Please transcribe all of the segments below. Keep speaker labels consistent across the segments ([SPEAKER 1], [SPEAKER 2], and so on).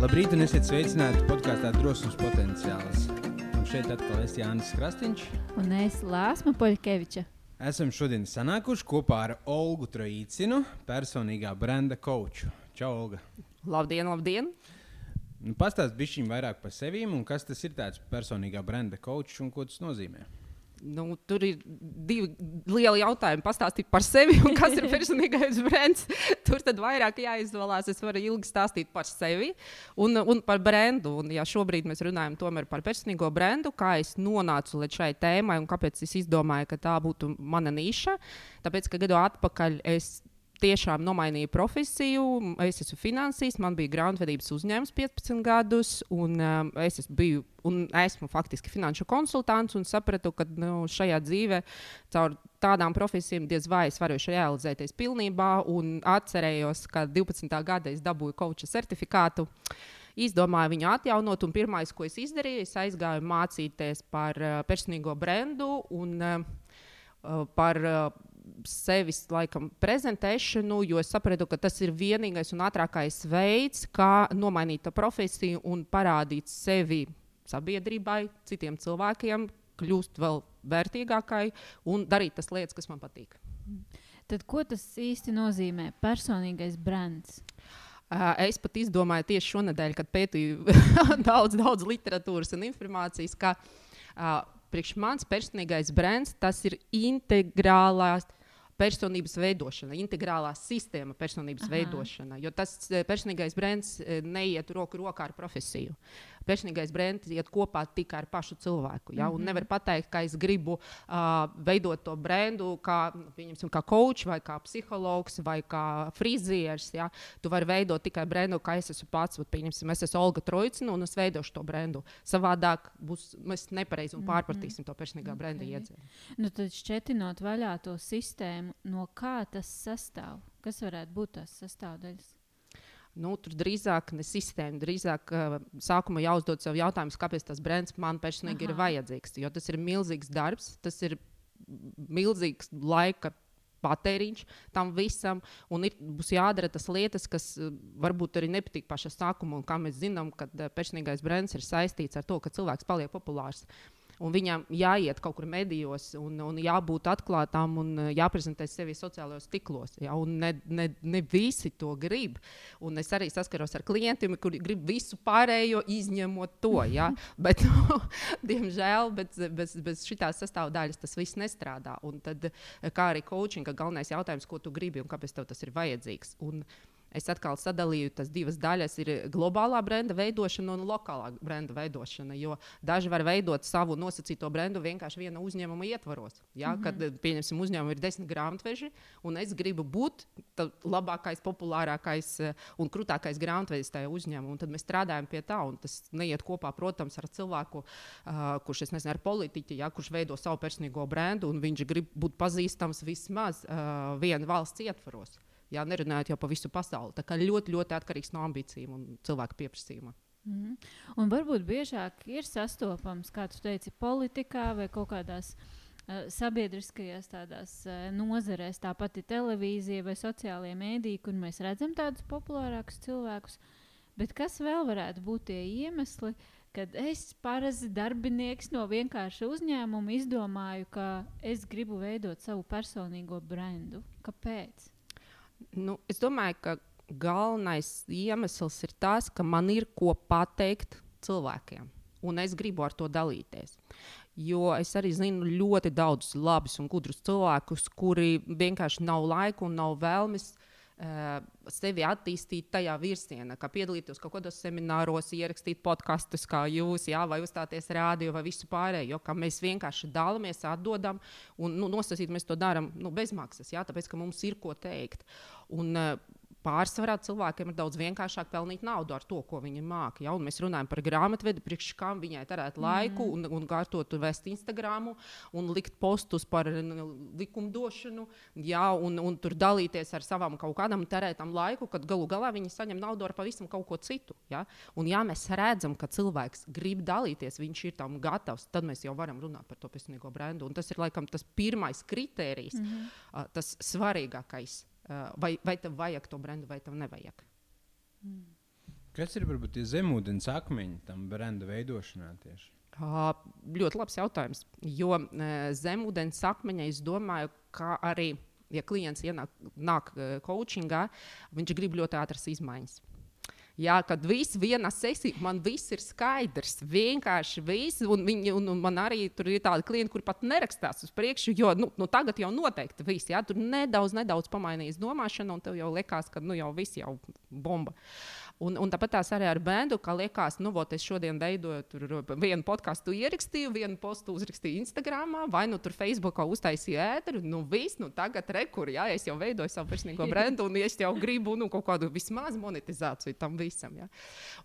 [SPEAKER 1] Labrīt, un esiet sveicināti podkāstā Drosmes potenciāls. Un šeit atkal es Jānis Krastīņš.
[SPEAKER 2] Un es Lāsma Poļkeviča.
[SPEAKER 1] Esam šodien sanākuši kopā ar Olgu Trojīcinu, personīgā brenda koču. Čau, Olga!
[SPEAKER 3] Labdien, labdien!
[SPEAKER 1] Nu, Pastāstiet bišķiņ vairāk par sevi un kas tas ir tāds personīgā brenda kočs un ko tas nozīmē.
[SPEAKER 3] Nu, tur ir divi lieli jautājumi. Pastāstīt par sevi, un kas ir personīgais brands. Tur tad vairāk jāizvēlās. Es varu ilgi stāstīt par sevi un, un par brendu. Un, ja šobrīd mēs runājam par personīgo brendu, kā es nonācu līdz šai tēmai un kāpēc es izdomāju, ka tā būtu mana niša. Tāpēc, ka gadu atpakaļ es tiešām nomainīju profesiju. Es esmu finansists, man bija grāmatvedības uzņēmums 15 gadus, un um, es biju, un esmu faktiski finanšu konsultants un sapratu, ka nu, šajā dzīvē caur tādām profesijām diez vai es varēšu realizēties pilnībā. Atcerējos, ka 12. gadā es dabūju koča certifikātu. Izdomāju viņu atjaunot, un pirmais, ko es izdarīju, es aizgāju mācīties par uh, personīgo brendu un uh, par uh, sevis laikam, prezentēšanu, jo es sapratu, ka tas ir vienīgais un ātrākais veids, kā nomainīt profesiju un parādīt sevi sabiedrībai, citiem cilvēkiem, kļūt vēl vērtīgākai un darīt tas lietas, kas man patīk.
[SPEAKER 2] Tad, ko tas īsti nozīmē? Personīgais brands.
[SPEAKER 3] Es pat izdomāju tieši šonadēļ, kad pētīju daudz, daudz literatūras un informācijas, ka uh, priekš manis personīgais brands tas ir integrālās personības veidošana, integrālā sistēma personības Aha. veidošana. Jo tas eh, personīgais brands eh, neiet roku rokā ar profesiju personīgais brands iet kopā tikai ar pašu cilvēku. Ja? Mm -hmm. Nevar pateikt, ka es gribu uh, veidot to brendu kā, kā coach, vai kā psihologs, vai kā frizieris. Ja? Tu vari veidot tikai brendu, kā es esmu pats. Vat, es esmu Olga Trojcina un es veidošu to brendu. Savādāk būs, mēs nepareizi un pārpratīsim mm -hmm. to personīgā brenda okay. iedzēru.
[SPEAKER 2] Nu, tad šķetinot vaļā to sistēmu, no kā tas sastāv? Kas varētu būt tās sastāvdaļas?
[SPEAKER 3] Nu, tur drīzāk ne sistēma, drīzāk uh, sākumā jāuzdod sev jautājums, kāpēc tas brands man personīgi Aha. ir vajadzīgs. Jo tas ir milzīgs darbs, tas ir milzīgs laika patēriņš tam visam, un ir, būs jādara tas lietas, kas uh, varbūt arī nepatīk pašā sākumā, un kā mēs zinām, kad uh, personīgais brands ir saistīts ar to, ka cilvēks paliek populārs. Uh, un viņam jāiet kaut kur medijos, un, un jābūt atklātām un eh, jāprezentē sevi sociālajos tīklos. Ja? Ne, ne, ne visi to grib. Un es arī saskaros ar klientiem, kuri grib visu pārējo, izņemot to. Ja? Bet, nu, diemžēl bez, bez, bez šīs sastāvdaļas tas viss nestrādā. Un tad, eh, kā arī coaching, galvenais jautājums, ko tu gribi un kāpēc tev tas ir vajadzīgs. Un, uh, Es atkal sadalīju tās divas daļas. Ir globālā brenda veidošana un lokālā brenda veidošana. Jo daži var veidot savu nosacīto brendu vienkārši viena uzņēmuma ietvaros. Ja? Mm -hmm. Kad, pieņemsim, uzņēmumam ir desmit grāmatveži, un es gribu būt labākais, populārākais eh, un krūtākais grāmatvedis tajā uzņēmumā. Tad mēs strādājam pie tā, un tas neiet kopā, protams, ar cilvēku, uh, kurš nezinu, politiķi, ja? kurš veido savu personīgo brendu, un viņš grib būt pazīstams vismaz uh, viena valsts ietvaros. Jā, nerunājot jau par visu pasauli. Tā kā ļoti, ļoti atkarīgs no ambīcijām un cilvēku pieprasījuma.
[SPEAKER 2] Mm -hmm. Un varbūt biežāk ir sastopams, kā tu teici, politikā vai kaut kādās uh, sabiedriskajās tādās uh, nozarēs, tāpat ir televīzija vai sociālajie mēdīji, kur mēs redzam tādus populārākus cilvēkus. Bet kas vēl varētu būt tie iemesli, kad es, parasti darbinieks no vienkārša uzņēmuma, izdomāju, ka es gribu veidot savu personīgo brendu? Kāpēc?
[SPEAKER 3] Nu, es domāju, ka galvenais iemesls ir tas, ka man ir ko pateikt cilvēkiem, un es gribu ar to dalīties. Jo es arī zinu ļoti daudzus labus un gudrus cilvēkus, kuri vienkārši nav laika un nav vēlmes uh, sevi attīstīt tajā virzienā, kā piedalīties kaut kādos semināros, ierakstīt podkastus, kā jūs, jā, vai uzstāties rādio, vai visu pārējo. Mēs vienkārši dalāmies, atdodam, un nu, nosacīt mēs to darām nu, bezmaksas, jā, tāpēc ka mums ir ko teikt. Un, uh, pārsvarā cilvēkiem ir daudz vienkāršāk pelnīt naudu ar to, ko viņi māca. Ja? Un mēs runājam par grāmatvedi, priekš kam viņai terēt laiku mm. un, un kārtot vest Instagram un likt postus par likumdošanu, ja? un, un tur dalīties ar savām kaut kādām terētām laiku, kad galu galā viņi saņem naudu ar pavisam kaut ko citu. Ja? Un ja mēs redzam, ka cilvēks grib dalīties, viņš ir tam gatavs, tad mēs jau varam runāt par to personīgo brendu. Un tas ir laikam tas pirmais kritērijs, mm -hmm. tas svarīgākais vai, vai tev vajag to brendu, vai tev nevajag.
[SPEAKER 2] Mm.
[SPEAKER 1] Kas ir varbūt tie zemūdens akmeņi tam brenda veidošanā tieši?
[SPEAKER 3] Uh, ļoti labs jautājums. Jo uh, zemūdens akmeņa, es domāju, ka arī, ja klients ienāk nāk, uh, coachingā, viņš grib ļoti ātras izmaiņas. Jā, kad viss viena sesija, man viss ir skaidrs, vienkārši viss, un, viņi, un, un man arī tur ir tādi klienti, kuri pat nerakstās uz priekšu, jo nu, nu, tagad jau noteikti viss, jā, tur nedaudz, nedaudz pamainījis domāšanu, un tev jau liekas, ka nu, jau viss jau bomba. Un, un tāpat arī ar bērnu, kā liekas, nu, vot, es šodien veidoju vienu podkāstu, ierakstīju, vienu postu uzrakstīju Instagram, vai nu tur Facebookā uztaisīju ēteru. Nu, viss, nu, tagad rekur, jā, es jau veidoju savu personīgo brendu, un es jau gribu nu, kaut kādu vismaz monetizāciju tam visam. Jā.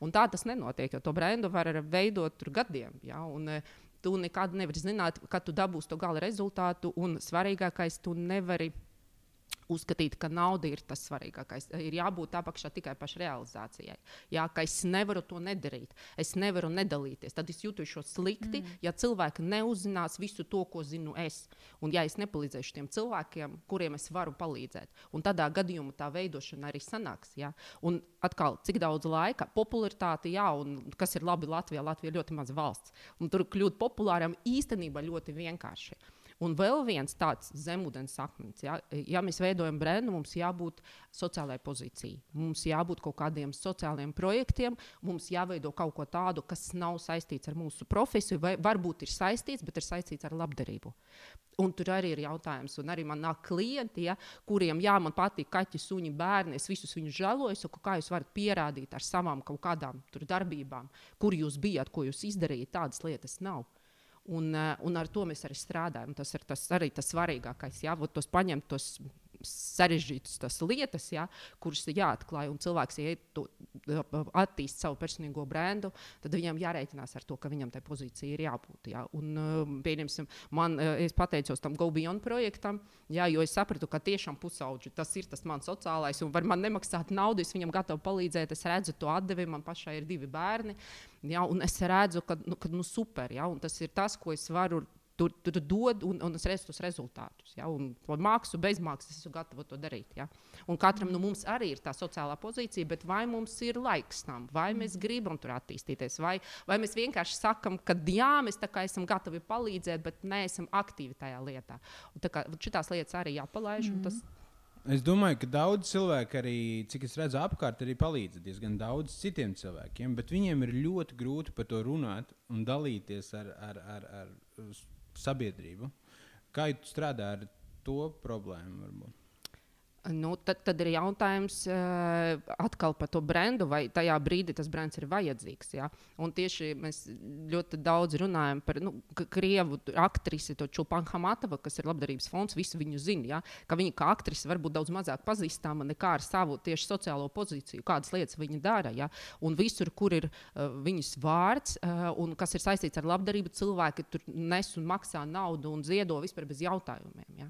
[SPEAKER 3] Un tā tas nenotiek, jo to brendu var veidot gadiem. Jā, un, Tu nekad nevari zināt, kad tu dabūsi to gala rezultātu, un svarīgākais, tu nevari uzskatīt, ka nauda ir tas svarīgākais. Ir jābūt apakšā tikai pašai realizācijai. Jā, ka es nevaru to nedarīt, es nevaru nedalīties. Tad es jutos slikti, mm. ja cilvēki neuzzinās visu to, ko zinu es. Un ja es nepalīdzēšu tiem cilvēkiem, kuriem es varu palīdzēt. Un tādā gadījumā tā veidošana arī sanāks. Jā. Un atkal, cik daudz laika, popularitāte, jā, un kas ir labi Latvijā, Latvija ir ļoti maza valsts. Un tur kļūt populāram īstenībā ļoti vienkārši. Un vēl viens tāds zemūdens akmens. Ja, ja mēs veidojam brendu, mums jābūt sociālajai pozīcijai. Mums jābūt kaut kādiem sociāliem projektiem, mums jāveido kaut ko tādu, kas nav saistīts ar mūsu profesiju, vai varbūt ir saistīts, bet ir saistīts ar labdarību. Un tur arī ir jautājums, un arī man nāk klienti, ja, kuriem, jā, man patīk kaķi, suņi, bērni. Es visus viņus žēloju, saku, kā jūs varat pierādīt ar savām kaut kādām darbībām, kur jūs bijat, ko jūs izdarījāt. Tādas lietas nav. Un, eh, un ar to mēs arī strādājam. Tas ir tas, arī tas svarīgākais. Jā, tos paņemt tos sarežģītas lietas, ja, kuras ir jāatklāj. Un cilvēks, ja to, attīst savu personīgo brendu, tad viņam jārēķinās ar to, ka viņam tai pozīcija ir jābūt. Ja. Un, um, pieņemsim, man, uh, es pateicos tam GoBeyond projektam, ja, jo es sapratu, ka tiešām pusauģi tas ir tas mans sociālais, un var man nemaksāt naudu, es viņam gatavu palīdzēt, es redzu to atdevi, man pašai ir divi bērni. Ja, es redzu, ka, nu, ka nu, super, ja, tas ir tas, ko es varu Tur, tur dod un, un es redzu tos rezultātus. Ja? Un mākslu, bezmaksas, es esmu gatava to darīt. Ja? Un katram no nu, mums arī ir tā sociālā pozīcija, bet vai mums ir laiks tam, vai mēs gribam tur attīstīties, vai, vai mēs vienkārši sakam, ka jā, mēs esam gatavi palīdzēt, bet neesam aktīvi tajā lietā. Šīs lietas arī jāpalaiž. Mm -hmm.
[SPEAKER 1] Es domāju, ka daudz cilvēku arī, cik es redzu, apkārt arī palīdz diezgan daudz citiem cilvēkiem, bet viņiem ir ļoti grūti par to runāt un dalīties ar, ar, ar, ar sabiedrību. Kā jūs strādājat ar to problēmu? Varbūt?
[SPEAKER 3] Nu, tad, tad ir jautājums uh, atkal par to brendu, vai tajā brīdī tas brands ir vajadzīgs. Ja? Un tieši mēs ļoti daudz runājam par nu, krievu aktrisi, to Čupanu Hamatovu, kas ir labdarības fonds. Visi viņu zina, ja? ka viņa kā aktrise var būt daudz mazāk pazīstama nekā ar savu tieši sociālo pozīciju, kādas lietas viņa dara. Ja? Un visur, kur ir uh, viņas vārds uh, un kas ir saistīts ar labdarību, cilvēki tur nes un maksā naudu un ziedo vispār bez jautājumiem. Ja?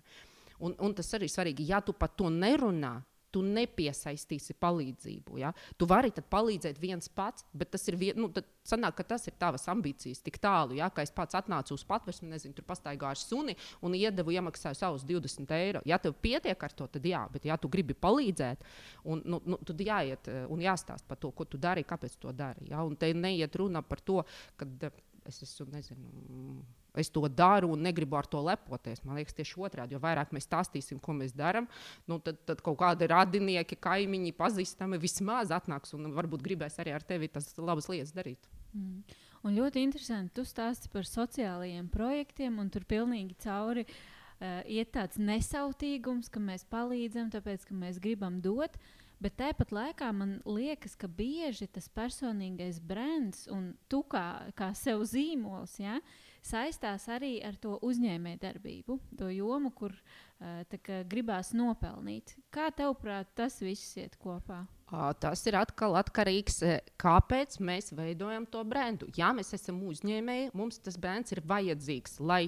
[SPEAKER 3] Un, un tas arī svarīgi, ja tu par to nerunā. Tu nepiesaistīsi palīdzību. Ja? Tu vari palīdzēt viens pats, bet tas ir, vien, nu, sanāk, tas ir tavas ambīcijas tik tālu. Ja? Ka es pats atnācu uz patvērsni, nezinu, tur pastaigāju ar suni un iedevu, iemaksāju savus 20 eiro. Ja tev pietiek ar to, tad jā, bet ja tu gribi palīdzēt, un, nu, nu, tad jāiet eh, un jāstāsta par to, ko tu dari, kāpēc to dari. Ja? Un te neiet runa par to, ka eh, es esmu, nezinu es to daru un negribu ar to lepoties. Man liekas, tieši otrādi, jo vairāk mēs stāstīsim, ko mēs darām, nu, tad, tad kaut kādi radinieki, kaimiņi, pazīstami vismaz atnāks un varbūt gribēs arī ar tevi tas labas lietas darīt.
[SPEAKER 2] Mm. Un ļoti interesanti, tu stāsti par sociālajiem projektiem, un tur pilnīgi cauri uh, iet tāds nesautīgums, ka mēs palīdzam, tāpēc ka mēs gribam dot. Bet tāpat laikā man liekas, ka bieži tas personīgais brands un tu kā, kā sev zīmols, ja, uh, saistās arī ar to uzņēmējdarbību, to jomu, kur uh, gribās nopelnīt. Kā tevprāt, tas viss iet kopā?
[SPEAKER 3] Tas ir atkal atkarīgs no tā, kāpēc mēs veidojam to brendu. Ja mēs esam uzņēmēji, mums tas brands ir vajadzīgs, lai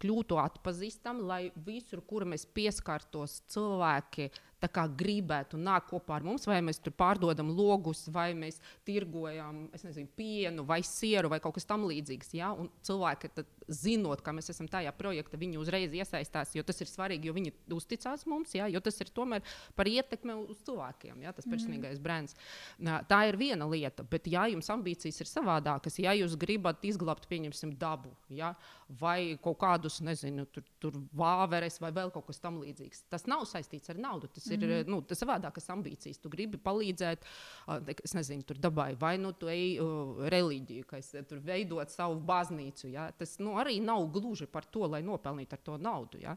[SPEAKER 3] kļūtu atpazīstami, lai visur, kur mēs pieskartos, cilvēki gribētu nākt kopā ar mums, vai mēs tur pārdodam logus, vai mēs tirgojam nezinu, pienu, vai sieru, vai kaut kas tamlīdzīgs. Ja? Un cilvēki zinot, ka mēs esam tajā projektā, viņi uzreiz iesaistās, jo tas ir svarīgi, jo viņi uzticās mums, jā, jo tas ir tomēr par ietekmi uz cilvēkiem, jā, tas mhm. personīgais mm. brands. Tā ir viena lieta, bet ja jums ambīcijas ir savādākas, ja jūs gribat izglābt, pieņemsim, dabu, jā, vai kaut kādus, nezinu, tur, tur vāveres vai vēl kaut kas tamlīdzīgs, tas nav saistīts ar naudu. Tas mm. ir mhm. nu, tas savādākas ambīcijas. Tu gribi palīdzēt, es nezinu, tur dabai, vai nu tu ej reliģiju, kas tur veidot savu baznīcu. Ja? Tas nu, arī nav gluži par to, lai nopelnītu ar to naudu. Ja?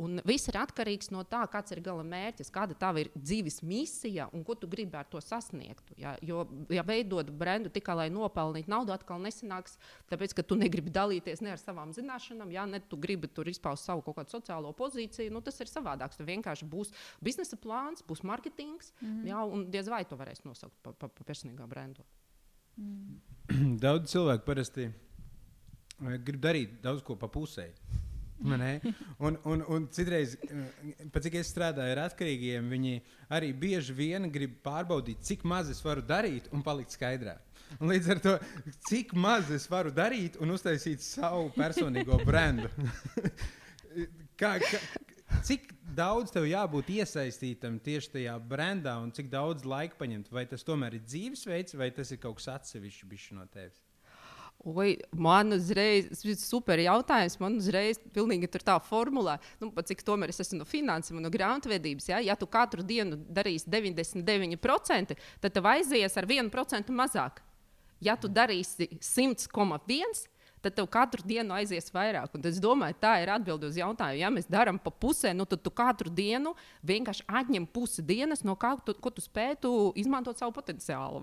[SPEAKER 3] Un viss ir atkarīgs no tā, kāds ir gala mērķis, kāda tava ir dzīves misija un ko tu gribi ar to sasniegt. Ja? Jo, ja veidot brendu tikai lai nopelnītu naudu, atkal nesanāks, tāpēc, ka tu negribi dalīties ne ar savām zināšanām, ja ne tu gribi tur izpaust savu kaut kādu sociālo pozīciju, nu, tas ir savādāk. Tu vienkārši būs biznesa plāns, būs mārketings, mm -hmm. ja, un diez vai to varēs nosaukt par pa, pa personīgā brendu.
[SPEAKER 1] Mm. Daudz cilvēku parasti grib darīt daudz ko pa pusē. Un, un, un citreiz, eh, cik es strādāju ar atkarīgiem, viņi arī bieži vien grib pārbaudīt, cik maz es varu darīt un palikt skaidrā. Un līdz ar to, cik maz es varu darīt un uztaisīt savu personīgo brendu. kā, kā, cik daudz tev jābūt iesaistītam tieši tajā brendā un cik daudz laika paņemt? Vai tas tomēr ir dzīvesveids vai tas ir kaut kas atsevišķs no tevis?
[SPEAKER 3] Oi, man uzreiz, tas ir super jautājums. Man uzreiz pilnīgi tur tā formulā, nu, cik tomēr es esmu no finansēm un no grāmatvedības. Ja, ja tu katru dienu darīsi 99%, tad tev aizies ar 1% mazāk. Ja tu darīsi 100,1%, tad tev katru dienu aizies vairāk. Un es domāju, tā ir atbilde uz jautājumu. Ja mēs darām pa pusē, nu, tad tu katru dienu vienkārši atņem pusi dienas no kā tu, tu spētu izmantot savu potenciālu.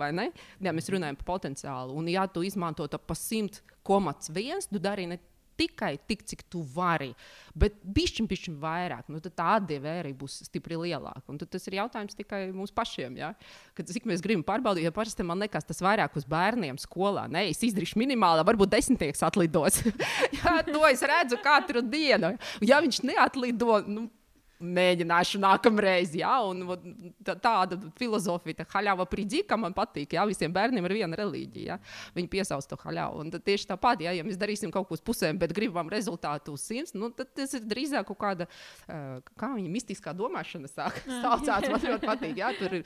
[SPEAKER 3] Ja mēs runājam par potenciālu, un ja tu izmanto to pa simt komats viens, tu dari ne tikai tik, cik tu vari, bet bišķiņ, bišķiņ vairāk. Nu, tad tā atdeve arī būs stipri lielāka. Un tas ir jautājums tikai mums pašiem. Ja? Kad, cik mēs gribam pārbaudīt, jo parasti man liekas, tas vairāk uz bērniem skolā. Nē, es izdarīšu minimāli, varbūt desmitnieks atlidos. Jā, to es redzu katru dienu. Ja viņš neatlido, nu, mēģināšu nākamreiz. Ja? Un, tā, tāda filozofija, tā haļāva pridīka man patīk. Ja? Visiem bērniem ir viena reliģija. Ja? Viņi piesauc to haļāvu. Un tieši tāpat, ja, ja mēs darīsim kaut ko uz pusēm, bet gribam rezultātu uz simts, nu, tad tas ir drīzāk kaut kāda, kā viņa mistiskā domāšana. Saucās, man ļoti patīk. Ja? Tur,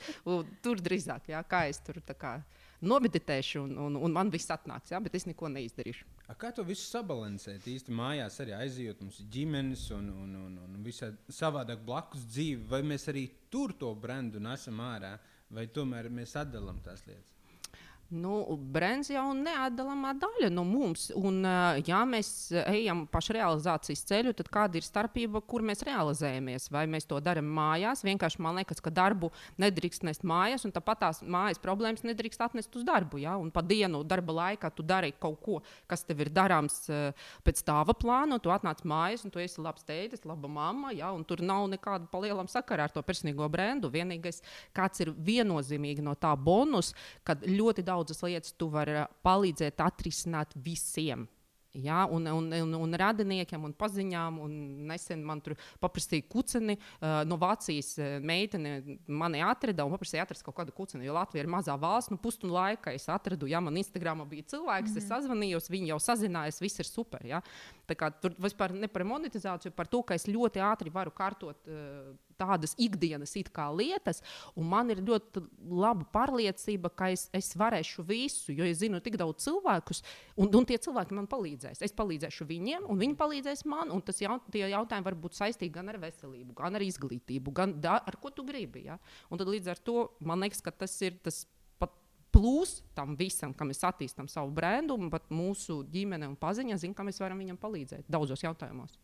[SPEAKER 3] tur drīzāk, ja? kā es tur tā kā nomeditēšu, un, un, un man viss atnāks, ja? bet es neko neizdarīšu.
[SPEAKER 1] A kā to visu sabalansēt? Īsti mājās arī aizjūt, mums ir ģimenes un, un, un, un visādi savādāk blakus dzīve, vai mēs arī tur to brendu nesam ārā, vai tomēr mēs atdalām tās lietas?
[SPEAKER 3] Nu, Brends jau ir neatdalāmā daļa no mums. Un, ja mēs ejam pašrealizācijas ceļu, tad kāda ir starpība, kur mēs realizējamies? Vai mēs to darām mājās? Vienkārši man liekas, ka darbu nedrīkst nest mājās, un tāpat tās mājas problēmas nedrīkst atnest uz darbu. Ja? Un pa dienu darba laikā tu dari kaut ko, kas tev ir darāms pēc tava plāna, un tu atnāc mājās, un tu esi labs tētis, laba mamma, ja? tur nav nekāda palielam sakara ar to personīgo brendu. Vienīgais, kāds ir viennozīmīgi no tā bonus, kad ļoti daudz daudzas lietas tu vari eh, palīdzēt atrisināt visiem. Ja, un, un, un, un radiniekiem, un paziņām. Un nesen man tur paprastīja kuceni uh, no Vācijas uh, meitene. Mani atrada un paprasīja atrast kaut kādu kuceni. Jo Latvija ir mazā valsts, nu pusstundu laikā es atradu, ja man Instagramā bija cilvēks, mm -hmm. es mhm. sazvanījos, viņi jau sazinājās, viss ir super. Ja. Tā kā tur vispār ne par monetizāciju, par to, ka es ļoti ātri varu kārtot. Uh, tādas ikdienas lietas, un man ir ļoti laba pārliecība, ka es, es varēšu visu, jo es zinu tik daudz cilvēkus, un, un tie cilvēki man palīdzēs. Es palīdzēšu viņiem, un viņi palīdzēs man, un tas jaut, jautājumi var būt saistīti gan ar veselību, gan ar izglītību, gan da, ar ko tu gribi. Ja? Un tad līdz ar to man liekas, ka tas ir tas. Plus tam visam, kā mēs attīstām savu brendu, un pat mūsu ģimene un paziņa zina, kā mēs varam viņam palīdzēt daudzos jautājumos.